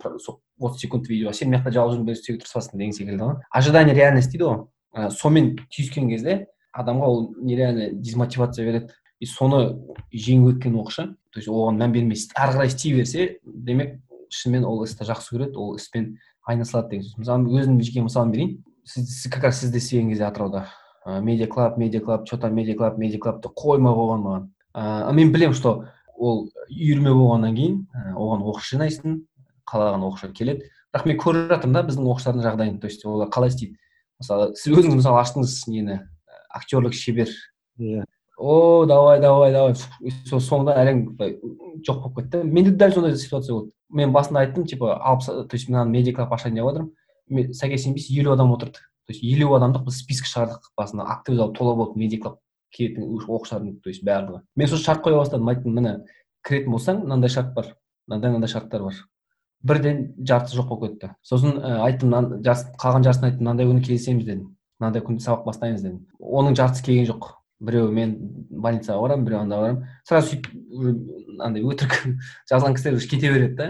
отыз секунд видео. Сен мына жақта жалғыз жұмыс істеуге тырысасың деген секілді ғой. Ожидание реальность дейді ғой. Ә, сонымен түйіскен кезде адамға ол нереально дезмотивация береді. И соны жеңіп өткен оқушы то есть оған мән бермей ары қарай істей берсе демек шынымен ол істі жақсы көреді ол іспен айналысады деген сөз. Мысалы өзімнің жеке мысалын берейін. Сіз как раз сізді істеген кезде атырауда медиа клаб медиа клаб че там медиа клаб медиа клабты қоймай қойған маған. Ыыы мен білемін что ол үйірме болғаннан кейін оған оқушы жинайсың қалаған оқушы келеді. Бірақ мен көріп жатырмын да біздің оқушылардың жағдайын то есть олар қалай істейді. Мысалы сіз өзіңіз мысалы аштыңыз нені? Актерлік шебер. Иә. О давай давай давай. Сол соңында әлем жоқ болып кетті. Менде дәл сондай ситуация болды. Мен басында айттым типа алпыс то есть мынаны медиа клаб ашайын деп жатырмын сәйкес сенбейсіз елу адам отырды. То есть елу адамдық біз список шығардық басында. Актовый зал тола болды медиа клаб келетін оқушылардың то есть барлығы. Мен сосын шарт қоя бастадым айттым міне кіретін болсаң мынандай шарт бар мынандай мынандай шарттар бар. Бірден жартысы жоқ болып кетті. Сосын ә, айттым қалған жартысын айттым мынандай күні келісеміз дедім. Мынандай күнде сабақ бастаймыз дедім. Оның жартысы келген жоқ. Біреуі мен больницаға барамын біреуі анда барамын. Сразу сөйтіп андай өтірік жазған кісілер уже кете береді да.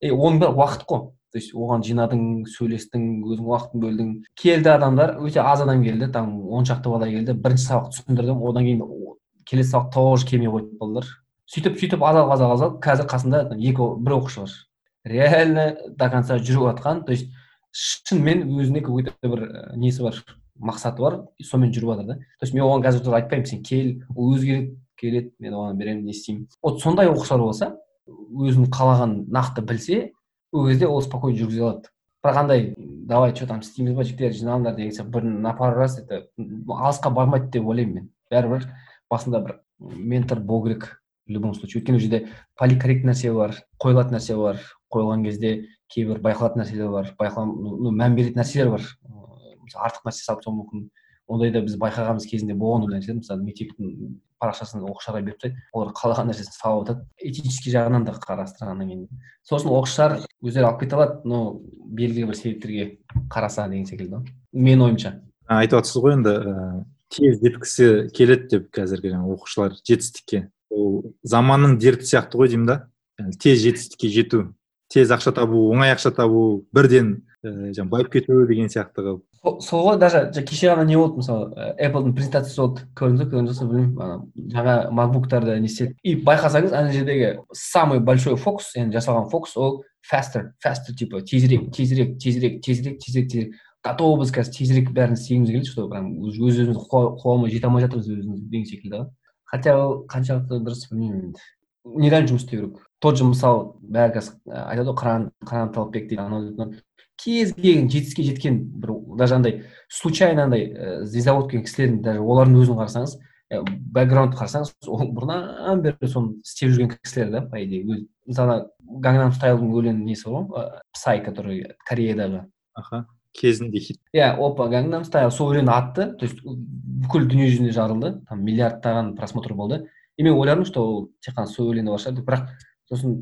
И оның бәрі уақыт қой. То есть оған жинадың сөйлестің өзің уақытын бөлдің. Келді адамдар өте аз адам келді. Там он шақты бала келді. Бірінші сабақ түсіндірдім. Одан кейін келесі сабақ тоже келмей қойды балалар. Сөйтіп сөйтіп азалып азалып азалып қазір қасында екі бір оқушы бар. Реально до конца жүріп жатқан. То есть шынымен өзіне какой то бір несі бар. Мақсаты бар сонымен жүріп жатыр да. То есть мен оған қазір тоже айтпаймын сен кел ол өзгереді келеді мен оған беремін не істеймін. Вот сондай оқушылар болса өзінің қалағанын нақты білсе ол кезде ол спокойно жүргізе алады. Бірақ андай давай что там істейміз ба жігіттер жиналыңдар деген сияқты бір на пару раз это алысқа бармайды деп ойлаймын мен. Бәрібір басында бір ментор болу керек в любом случае. Өйткені ол жерде поликорректный нәрсе бар қойылатын нәрсе бар қойылған кезде кейбір байқалатын нәрселер бар байқала ну, мән беретін нәрселер бар. Мысалы артық нәрсе салып тастауы мүмкін ондайда біз байқағанымыз кезінде болған ондай нәрсе мысалы мектептің парақшасын оқушыларға беріп тастайды олар қалаған нәрсесін салып жатады этический жағынан да қарастырғаннан кейін сосын оқушылар өздері алып кете алады но белгілі бір себептерге қараса деген секілді ғой менің ойымша айтып жатсыз ғой енді тез жеткісі келеді деп қазіргі оқушылар жетістікке ол заманның дерті сияқты ғой деймін да тез жетістікке жету тез ақша табу оңай ақша табу бірден ііі жаңағы байып кету деген сияқты қылып сол ғой даже кеше ғана не болды мысалы эпплдың презентациясы болды көрдіңіз ба көрген жоқсыз білмеймін жаңа макбуктарды не істеді и байқасаңыз ана жердегі самый большой фокус енді жасалған фокус ол faster faster типа тезірек тезірек тезірек тезірек тезірек тезірек готовы біз қазір тезірек бәрін істегіміз келеді что прям өз өзімізді қуа алмай жете алмай жатырмыз өзіміз деген секілді ғой хотя ол қаншалықты дұрыс білмеймін енді нереально жұмыс істеу керек тот же мысалы бәрі қазір айтады ғой қыран қыран талапбек дейді анау кез келген жетістікке жеткен бір даже андай случайно андай ә, звезда болып кеткен кісілердің даже олардың өзін қарасаңыз ә, бэкграунд қарасаңыз ол бұрыннан бері соны істеп жүрген кісілер да по идее өз мысалы гангнам стайлдың өлең несі бар ғой? Псай который кореядағы. Аха кезінде хит. Иә опа гангнам стайл сол өлең атты то есть бүкіл дүние жүзінде жарылды там миллиардтаған просмотр болды. И мен ойладым что ол тек қана сол өлеңде бар шығар деп бірақ сосын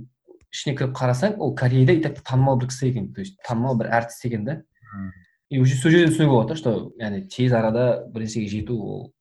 ішіне кіріп қарасаң ол кореяда и так танымал бір кісі екен. То есть танымал бір әртіс екен да. И уже сол жерден түсінуге болады что яғни тез арада бір нәрсеге жету ол.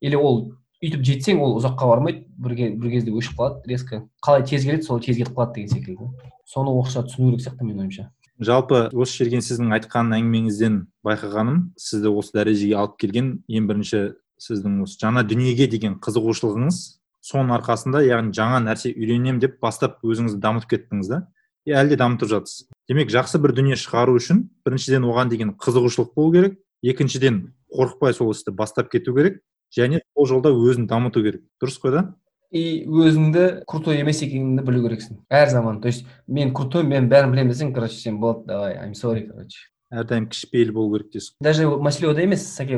Или ол өйтіп жетсең ол ұзаққа бармайды бір, бір кезде өшіп қалады резко. Қалай тез келеді сол тез кетіп қалады деген секілді. Соны оқушылар түсіну керек сияқты менің ойымша. Жалпы осы жерге сіздің айтқан әңгімеңізден байқағаным сізді осы дәрежеге алып келген ең бірінші сіздің осы жаңа дүниеге деген қызығушылығыңыз соның арқасында яғни жаңа нәрсе үйренемін деп бастап өзіңізді дамытып кеттіңіз да и әлі де дамытып жатсыз демек жақсы бір дүние шығару үшін біріншіден оған деген қызығушылық болу керек екіншіден қорықпай сол істі бастап кету керек және сол жолда өзін дамыту керек. Дұрыс қой да? И өзіңді крутой емес екеніңді білу керексің. Әр заман. То есть мен крутой мен бәрін білемін десең короче сен болады давай айм сорри короче. Әрдайым кішіпейіл болу керек дейсіз даже мәселе ода емес сәке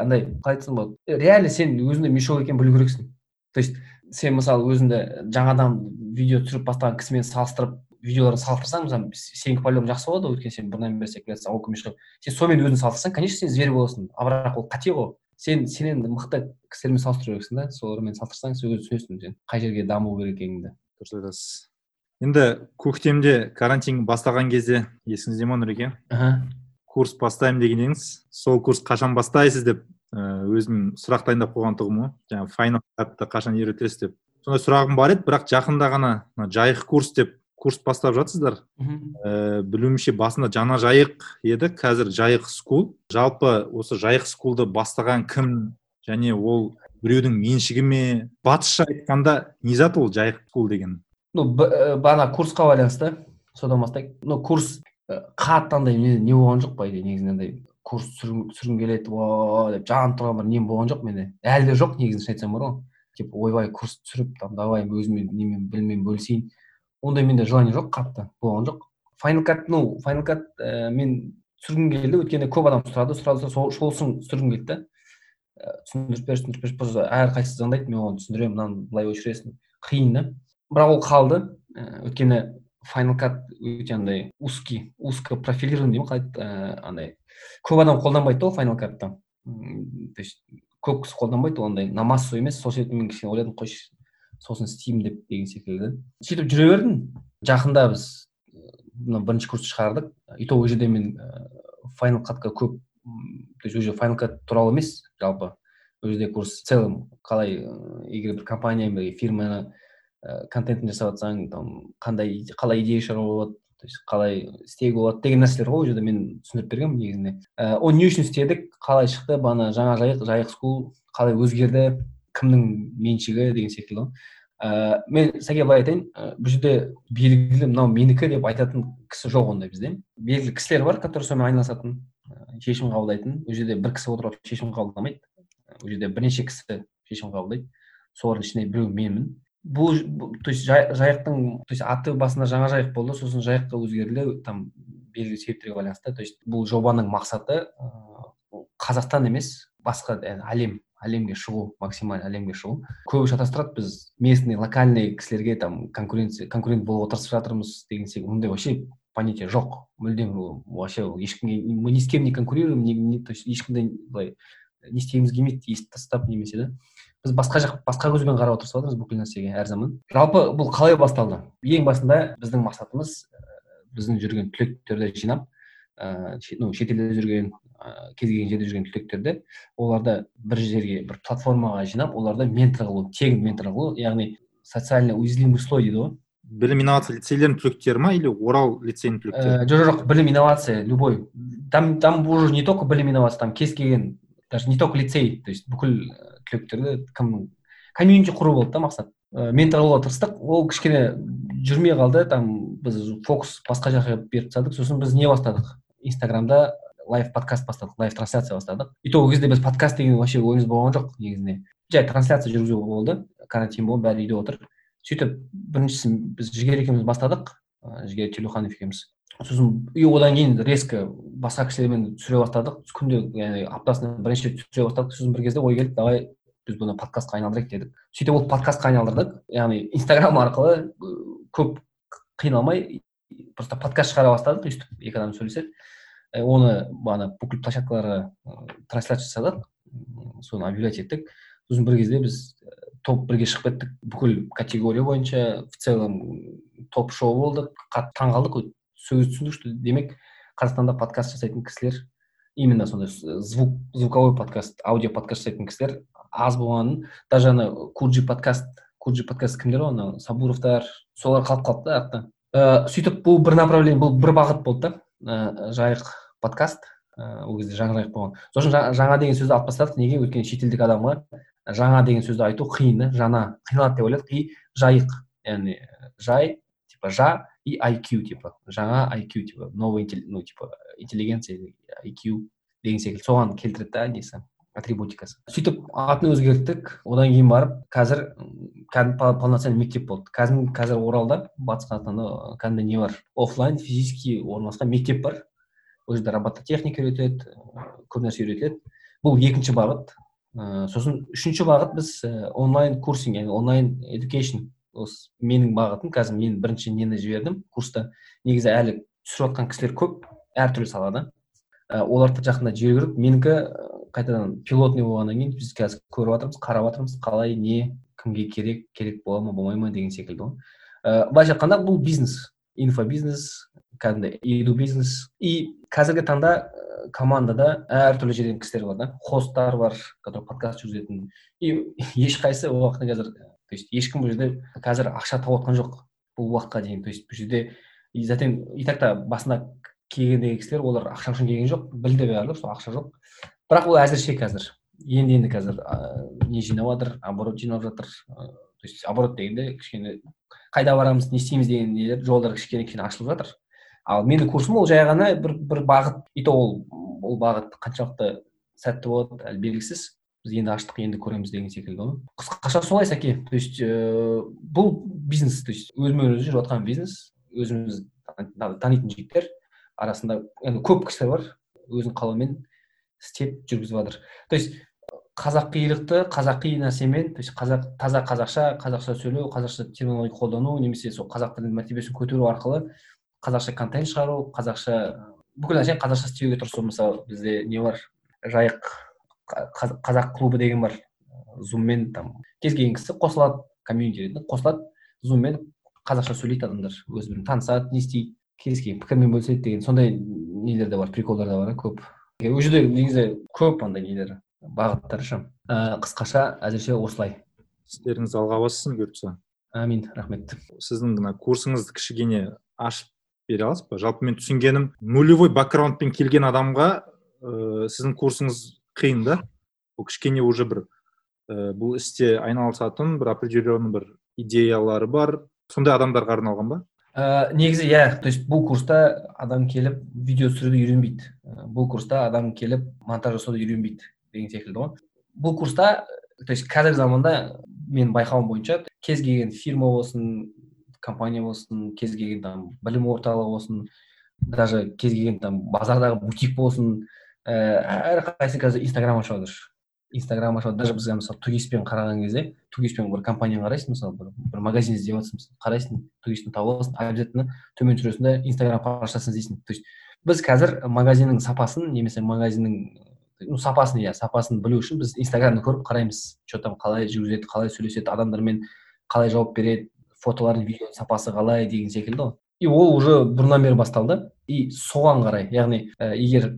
андай қалай айтсам болады. Реально сен өзіңде мешок екенін білу керексің. То есть сен мысалы өзіңді жаңадан видео түсіріп бастаған кісімен салыстырып видеоларды салыстырсаң мысалы сенікі по жақсы болады өйткені сен бұрыннан бері секвенция сен сонымен өзіңді салыстырсаң конечно сен зверь боласың. А бірақ ол қате ғой. Сен сен енді мықты кісілермен салыстыру керексің да солармен салыстырсаң сен өзің түсінесің сен қай жерге даму керек екеніңді. Дұрыс айтасыз. Енді көктемде карантин басталған кезде есіңізде ма нұреке? Курс бастаймын деген едіңіз сол курс қашан бастайсыз деп өзім сұрақ дайындап қойған тұғым ғой. Жаңағы файнал кітапты қашан үйретесіз деп. Сондай сұрағым бар еді бірақ жақында ғана жайық курс деп курс бастап жатсыздар. Ә, білуімше басында жана жайық еді қазір жайық скул жалпы осы жайық скулды бастаған кім және ол біреудің меншігі ме? Батысша айтқанда не зат ол жайық скул деген? Ну бағана курсқа байланысты содан бастайық. Ну курс қатты андай не болған жоқ по идее негізінде андай курс түсіргім келеді о деп жанып тұрған бір нем болған жоқ менде әлі де жоқ негізін шын айтсам бар ғой. Типа ойбай курс түсіріп там давай өзіммен немен біліммен бөлісейін. Ондай менде желание жоқ қатты болған жоқ. Файнал кат ну файнал кат ә, мен түсіргім келді өйткені көп адам сұрады сұрады сол үшін түсіргім келді да. Ә, түсіндіріп бер түсіндіріп бер просто әрқайсысы звондайды мен оған түсіндіремін мынаны былай өшіресің қиын да. Бірақ ол қалды. Ә, өйткені файнал кат өте андай узкий узко профилированный дейді ма қалай андай. Көп адам қолданбайды да ол файнал катты то есть көп кісі қолданбайды ол андай на массу емес сол себептен мен кішкене ойладым қойшы сосын істеймін деп деген секілді. Сөйтіп жүре бердім. Жақында біз мына бірінші курсты шығардық. И то ол жерде мен файнал катқа көп то есть уже файнал кат туралы емес жалпы. Ол жерде курс в целом қалай егер бір компания фирманы контентін жасап жатсаң там қандай қалай идея шығаруға болады то есть қалай істеуге болады деген нәрселер ғой ол жерде мен түсіндіріп бергенмін негізінде. Ә, оны не үшін істедік қалай шықты бана жаңа жайық жайық скул қалай өзгерді кімнің меншігі деген секілді ғой. Ә, мен сәке былай айтайын ә, бұл жерде белгілі мынау менікі деп айтатын кісі жоқ ондай бізде. Белгілі кісілер бар которые сонымен айналысатын шешім қабылдайтын. Ол жерде бір кісі отырып шешім қабылдамайды. Ол жерде бірнеше кісі шешім қабылдайды. Солардың ішінде біреу менмін. Бұл то есть жайықтың то есть аты басында жаңа жайық болды сосын жайыққа өзгерді там белгілі себептерге байланысты. То есть бұл жобаның мақсаты қазақстан емес басқа әлем әлемге шығу максимально әлемге шығу. Көбі шатастырады біз местный локальный кісілерге там конкуренция конкурент болып тырысып жатырмыз деген секілді. Ондай вообще понятие жоқ. Мүлдем вообще ешкімге мы ни с кем не конкурируем то есть ешкімді былай не істегіміз келмейді естіп тастап немесе да. Біз басқа жақ басқа көзбен қарап отырып жатырмыз бүкіл нәрсеге әр заман жалпы бұл қалай басталды? Ең басында біздің мақсатымыз біздің жүрген түлектерді жинап ыыы ну шетелде жүрген ыыы кез келген жерде жүрген түлектерді оларды бір жерге бір платформаға жинап оларды ментор қылу тегін ментор қылу яғни социально уязвимый слой дейді ғой. Білім инновация лицейлерінің түлектері ма или орал лицейінің түлектері? жоқ жоқ білім инновация любой. Там там уже не только білім инновация там кез келген даже не только лицей то есть бүкіл түлектерді кім комьюнити құру болды да мақсат. Ә, ментор болуға тырыстық. Ол кішкене жүрмей қалды. Там біз фокус басқа жаққа беріп тастадық. Сосын біз не бастадық? Инстаграмда лайв подкаст бастадық. Лайв трансляция бастадық. И то ол кезде біз подкаст деген вообще ойымыз болған жоқ негізінде. Жай трансляция жүргізу болды. Карантин болды бәрі үйде отыр. Сөйтіп біріншісін біз жігер екеуміз бастадық. Жігер телеуханов екеуміз. Сосын и одан кейін резко басқа кісілермен түсіре бастадық. Күнде яғни аптасына бірнеше рет түсіре бастадық. Сосын бір кезде ой келді давай біз бұны подкастқа айналдырайық дедік сөйтіп ол подкастқа айналдырдық яғни инстаграм арқылы көп қиналмай просто подкаст шығара бастадық. Өйстіп екі адам сөйлеседі оны бағана бүкіл площадкаларға трансляция жасадық. Соны объявлять еттік. Сосын бір кезде біз топ бірге шығып кеттік. Бүкіл категория бойынша в целом топ шоу болдық. Қатты таңқалдық сөз түсіндік что демек қазақстанда подкаст жасайтын кісілер именно сондай звук звуковой подкаст аудио подкаст жасайтын кісілер аз болғанын даже ана куджи подкаст куджи подкаст кімдер ғой анау? Сабуровтар солар қалып қалды да артта ә, сөйтіп бұл бір направление бұл бір бағыт болды да. Ә, жайық подкаст. Ә, ол кезде жаңа жайық болған сосын жаңа деген сөзді алып тастадық. Неге? Өйткені шетелдік адамға жаңа деген сөзді айту қиын да жаңа қиналады деп ойладық и жайық яғни жай типа жа и IQ типа. Жаңа IQ типа. Новый ну типа интеллигенция IQ деген секілді. Соған келтіреді да несі? Атрибутикасы. Сөйтіп атын өзгерттік. Одан кейін барып қазір кәдімгі полноценный мектеп болды. Қазір қазір оралда батыс қазақстанда кәдімгі не бар? Офлайн физически орналасқан мектеп бар. Ол жерде робототехника үйретеді көп нәрсе үйретіледі бұл екінші бағыт. Ә, сосын үшінші бағыт біз онлайн курсинг яғни онлайн education осы менің бағытым. Қазір мен бірінші нені жібердім? Курста. Негізі әлі түсіріп жатқан кісілер көп әртүрлі салада. Оларды жақында жіберу керек менікі қайтадан пилотный болғаннан кейін біз қазір көріп жатырмыз қарап жатырмыз қалай не кімге керек керек бола ма болмай ма деген секілді ғой. Ә, былайша айтқанда бұл бизнес инфобизнес кәдімгі еду бизнес. И қазіргі таңда командада әртүрлі жерден кісілер бар да хосттар бар которые подкаст жүргізетін. И ешқайсысы ол уақытта қазір то есть ешкім бұл жерде қазір ақша тауып жатқан жоқ бұл уақытқа дейін. То есть бұл жерде затем и так та басында келгендегі кісілер олар ақша үшін келген жоқ білді бәрібір сол ақша жоқ. Бірақ ол әзірше қазір енді енді қазір ә, не жинап жатыр оборот жинап жатыр. То есть оборот дегенде кішкене қайда барамыз не істейміз деген нелер жолдар кішкене кішкене ашылып жатыр. Ал менің курсым ол жай ғана бір бір бағыт. И то ол ол бағыт қаншалықты сәтті болады әлі белгісіз. Біз енді аштық енді көреміз деген секілді ғой. Қысқаша солай сәке то есть ә, бұл бизнес то есть өзімен өзі жүріп жатқан бизнес өзіміз танитын жігіттер. Арасында енді көп кісілер бар өзінің қалауымен. Істеп жүргізіп жатыр. То есть қазақилықты қазақи нәрсемен то есть қазақ таза қазақша қазақша сөйлеу қазақша терминология қолдану немесе сол қазақ тілінің мәртебесін көтеру арқылы қазақша контент шығару қазақша бүкіл нәрсені қазақша істеуге тырысу мысалы бізде не бар? Жайық қазақ клубы деген бар. Зуммен там. Кез келген кісі қосылады комьюнити қосылады зуммен қазақша сөйлейді адамдар. Өз танысады не істейді. Кез келген пікірмен бөліседі деген сондай нелер де бар приколдар да бар көп. Ол жерде негізі көп андай нелер бағыттар ше ә, қысқаша әзірше осылай. Істеріңіз алға бассын бұйыртса. Әмин рахмет. Сіздің мына курсыңызды кішігене ашып бере аласыз ба? Жалпы мен түсінгенім нулевой бэкграундпен келген адамға ә, сіздің курсыңыз қиын да. Бұл кішкене уже бір ә, бұл істе айналысатын бір определенный бір идеялары бар. Сондай адамдарға арналған ба? Ә, негізі иә то есть бұл курста адам келіп видео түсіруді үйренбейді. Бұл курста адам келіп монтаж жасауды үйренбейді деген секілді ғой. Бұл курста то есть қазіргі заманда мен байқауым бойынша кез келген фирма болсын компания болсын кез келген там білім орталығы болсын даже кез келген там базардағы бутик болсын ііі әрқайсысы қазір инстаграм ашып жатыр. Инстаграм ашып даже бізге мысалы тугиспен қараған кезде тугиспен бір компанияны қарайсың мысалы бір, бір магазин іздеп жатырсың қарайсың тугистен тауып аласың обязательно төмен түсіресің да инстаграм парақшасын іздейсің. То есть біз қазір магазиннің сапасын немесе магазиннің ну сапасын иә сапасын білу үшін біз инстаграмды көріп қараймыз. Че там қалай жүргізеді қалай сөйлеседі адамдармен қалай жауап береді фотолардың видеоның сапасы қалай деген секілді ғой. И ол уже бұрыннан бері басталды. И соған қарай яғни ә, егер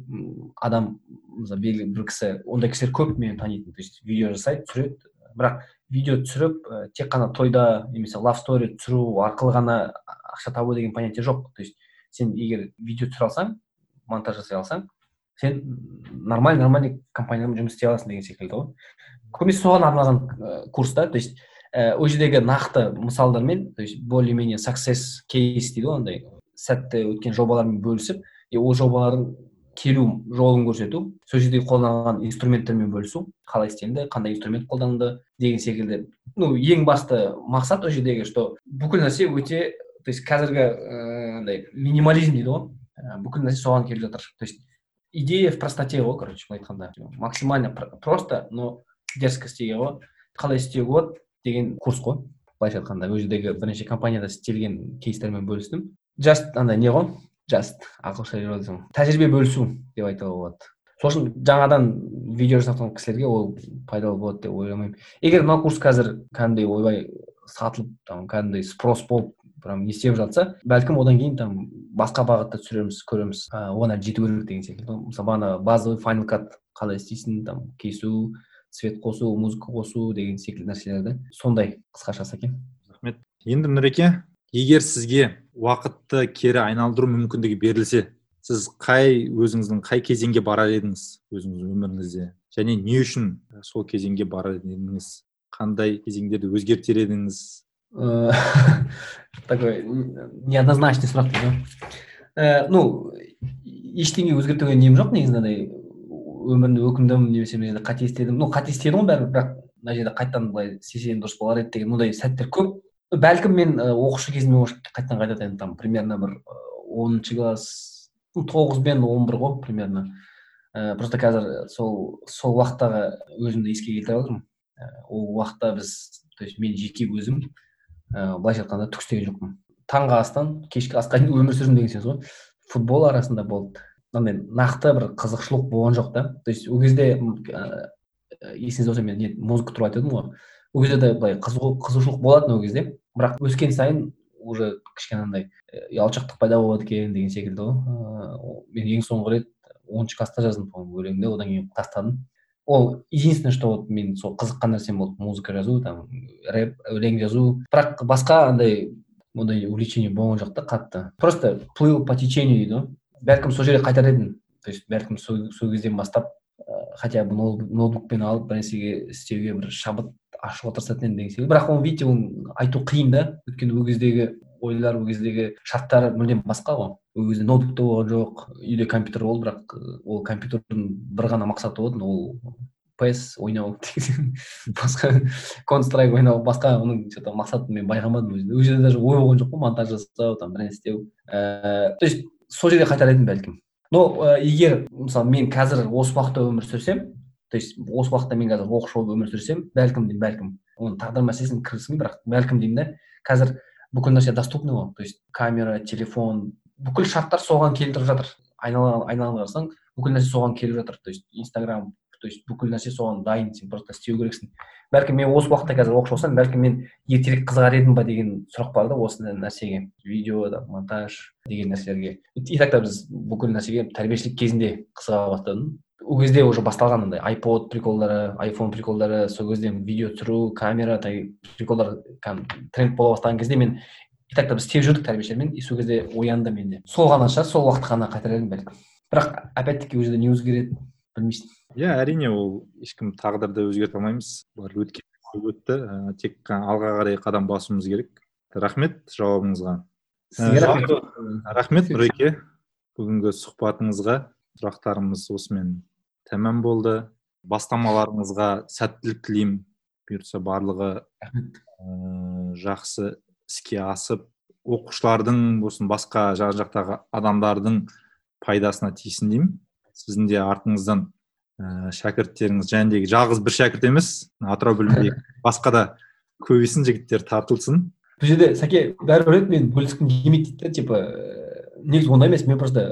адам мысалы белгілі бір кісі ондай кісілер көп мен танитын то есть видео жасайды түсіреді. Бірақ видео түсіріп ә, тек қана тойда немесе лав стори түсіру арқылы ғана ақша табу деген понятие жоқ. То есть сен егер видео түсіре алсаң монтаж жасай алсаң сен нормальный нормальный компаниямен жұмыс істей аласың деген секілді ғой. Көбінесе соған арналған ә, курс та. То есть ол жердегі нақты мысалдармен то есть более менее success кейс дейді ғой андай сәтті өткен жобалармен бөлісіп и ол жобалардың келу жолын көрсету сол жерде қолданылған инструменттермен бөлісу қалай істелінді қандай инструмент қолданылды деген секілді. Ну ең басты мақсат ол жердегі что бүкіл нәрсе өте то есть қазіргі андай минимализм дейді ғой. Ә, бүкіл нәрсе соған келіп жатыр. То есть идея в простоте ғой короче былай айтқанда. Максимально просто но дерзко істеуге болады қалай істеуге болады деген курс қой. былайша айтқанда ол жердегі бірнеше компанияда істелген кейстермен бөлістім. Just андай не ғой? Just ағылшынша тәжірибе бөлісу деп айтуға болады. Сол үшін жаңадан видео жасап кісілерге ол пайдалы болады деп ойламаймын. Егер мына курс қазір кәдімгідей ойбай сатылып там кәдімгідей спрос болып прям не істеп жатса бәлкім одан кейін там басқа бағытта түсіреміз көреміз. Оған әлі жету керек деген секілді. Мысалы бағана базовый файнал кат қалай істейсің там кесу цвет қосу музыка қосу деген секілді нәрселерді сондай қысқаша сәкен рахмет. Енді нұреке егер сізге уақытты кері айналдыру мүмкіндігі берілсе сіз қай өзіңіздің қай кезеңге барар едіңіз өзіңіздің өміріңізде? Және не үшін сол кезеңге барар едіңіз қандай кезеңдерді өзгертер едіңіз? Такой неоднозначный сұрақ дейді ғой. Ну ештеңе өзгертуге нем жоқ негізінде андай өмірімде өкіндім немесе жерде қате істедім ну қате істедім ғой бәрібір бірақ мына жерде қайтадан былай істесем дұрыс болар еді деген ондай сәттер көп. Бәлкім мен оқушы кезімде қайтадан қайтадан там примерно бір оныншы класс тоғыз бен он бір ғой примерно. Просто қазір сол сол уақыттағы өзімді еске келтіріп жатырмын ол уақытта біз то есть мен жеке өзім ә, былайша айтқанда түк істеген жоқпын. Таңғы астан кешкі асқа дейін өмір сүрдім деген сөз ғой. Футбол арасында болды. Мынандай нақты бір қызықшылық болған жоқ та. То есть ол кезде есіңізде болса мен не музыка туралы айтып едім ғой. Ол кезде де былай қызығушылық болатын ол кезде. Бірақ өскен сайын уже кішкене андай ұялшақтық пайда болады екен деген секілді ғой. Мен ең соңғы рет оныншы класста жаздым по моему өлеңді одан кейін тастадым. Ол единственное что вот мен сол қызыққан нәрсем болды музыка жазу там рэп өлең жазу. Бірақ басқа андай ондай увлечение болған жоқ та қатты. Просто плыл по течению дейді ғой. Бәлкім сол жерге қайтар едім. То есть бәлкім сол, кезден бастап ә, хотя бы ноутбукпен алып бір нәрсеге істеуге бір шабыт ашуға тырысатын едім деген секілді бірақ оны видите оны айту қиын да. Өйткені ол кездегі ойлар ол кездегі шарттар мүлдем басқа ғой. Ол кезде ноутбук та болған жоқ үйде компьютер болды бірақ ол компьютердің бір ғана мақсаты болатын ол пс ойнау басқа strike ойнау басқа оның че то мақсатын мен байқамадым ол жерде даже ой болған жоқ қой монтаж жасау там бірдеңе істеу. Ііі то есть сол жерде қайтар едім бәлкім. Но егер мысалы мен қазір осы уақытта өмір сүрсем то есть осы уақытта мен қазір оқушы болып өмір сүрсем бәлкім деймін бәлкім. Оның тағдыр мәселесіне кіргізбеймін бірақ бәлкім деймін да қазір бүкіл нәрсе доступный ғой то есть камера телефон бүкіл шарттар соған келіп жатыр. Айнала айналаңа қарасаң бүкіл нәрсе соған келіп жатыр. То есть инстаграм то есть бүкіл нәрсе соған дайын. Сен просто істеу керексің. Бәлкім мен осы уақытта қазір оқушы болсам бәлкім мен ертерек қызығар едім ба деген сұрақ бар да осы нәрсеге. Видео монтаж деген нәрселерге. И так та біз бүкіл нәрсеге тәрбиешілік кезінде қызыға бастадым. Ол кезде уже басталған андай айпод приколдары айфон приколдары сол кезде видео түсіру камера приколдар тренд бола бастаған кезде мен и так та біз істеп жүрдік тәрбиешілермен. И сол кезде оянды менде сол ғана шығар сол уақыт қана қайтарар едім бәлкім. Бірақ опять таки ол жерде не өзгереді білмейсің. Иә әрине ол ешкім тағдырды өзгерте алмаймыз. Бұлар өткен өтті. Ә, тек алға қарай қадам басуымыз керек. Рахмет жауабыңызға. Сізге рахмет. рахмет нұреке. Бүгінгі сұхбатыңызға сұрақтарымыз осымен тәмам болды. Бастамаларыңызға сәттілік тілеймін. Бұйыртса барлығы ә, жақсы іске асып оқушылардың болсын басқа жан жақтағы адамдардың пайдасына тисін деймін. Сіздің де артыңыздан ә, шәкірттеріңіз және жалғыз бір шәкірт емес атырау білімге басқа да көбейсін жігіттер тартылсын. Бұл жерде сәке бәрібір мен бөліскім келмейді дейді да типа негізі ондай емес мен просто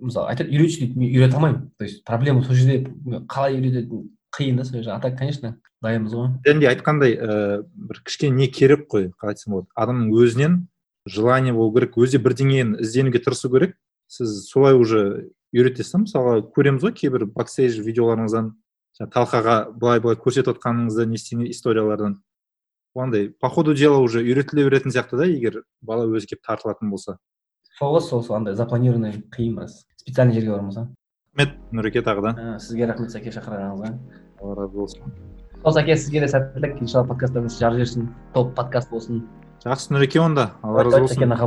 мысалы айтады үйретші дейді мен үйрете алмаймын. То есть проблема сол жерде қалай үйрететін қиын да сол жерде. А так конечно дайынбыз ғой. Және де айтқандай ә, бір кішкене не керек қой қалай айтсам болады. Адамның өзінен желание болу керек өзі бірдеңені ізденуге тырысу керек. Сіз солай уже үйретесіз да мысалға көреміз ғой кейбір бакстейдж видеоларыңыздан. Талқаға былай былай көрсетіп отқаныңызды не историялардан. Андай по ходу дела уже үйретіле беретін сияқты да егер бала өзі келіп тартылатын болса. Сол ғой сол сол андай запланированный қиын біраз специальный жерге барамыз ғой рахмет нұреке тағы да. Сізге рахмет сәке шақырғаныңызға алла разы болсын. Сол сәке сізге де сәттілік. Иншалла подкасттарыңыз жар жерсін топ подкаст болсын. Жақсы нұреке онда. Алла разы болсын. Сәке на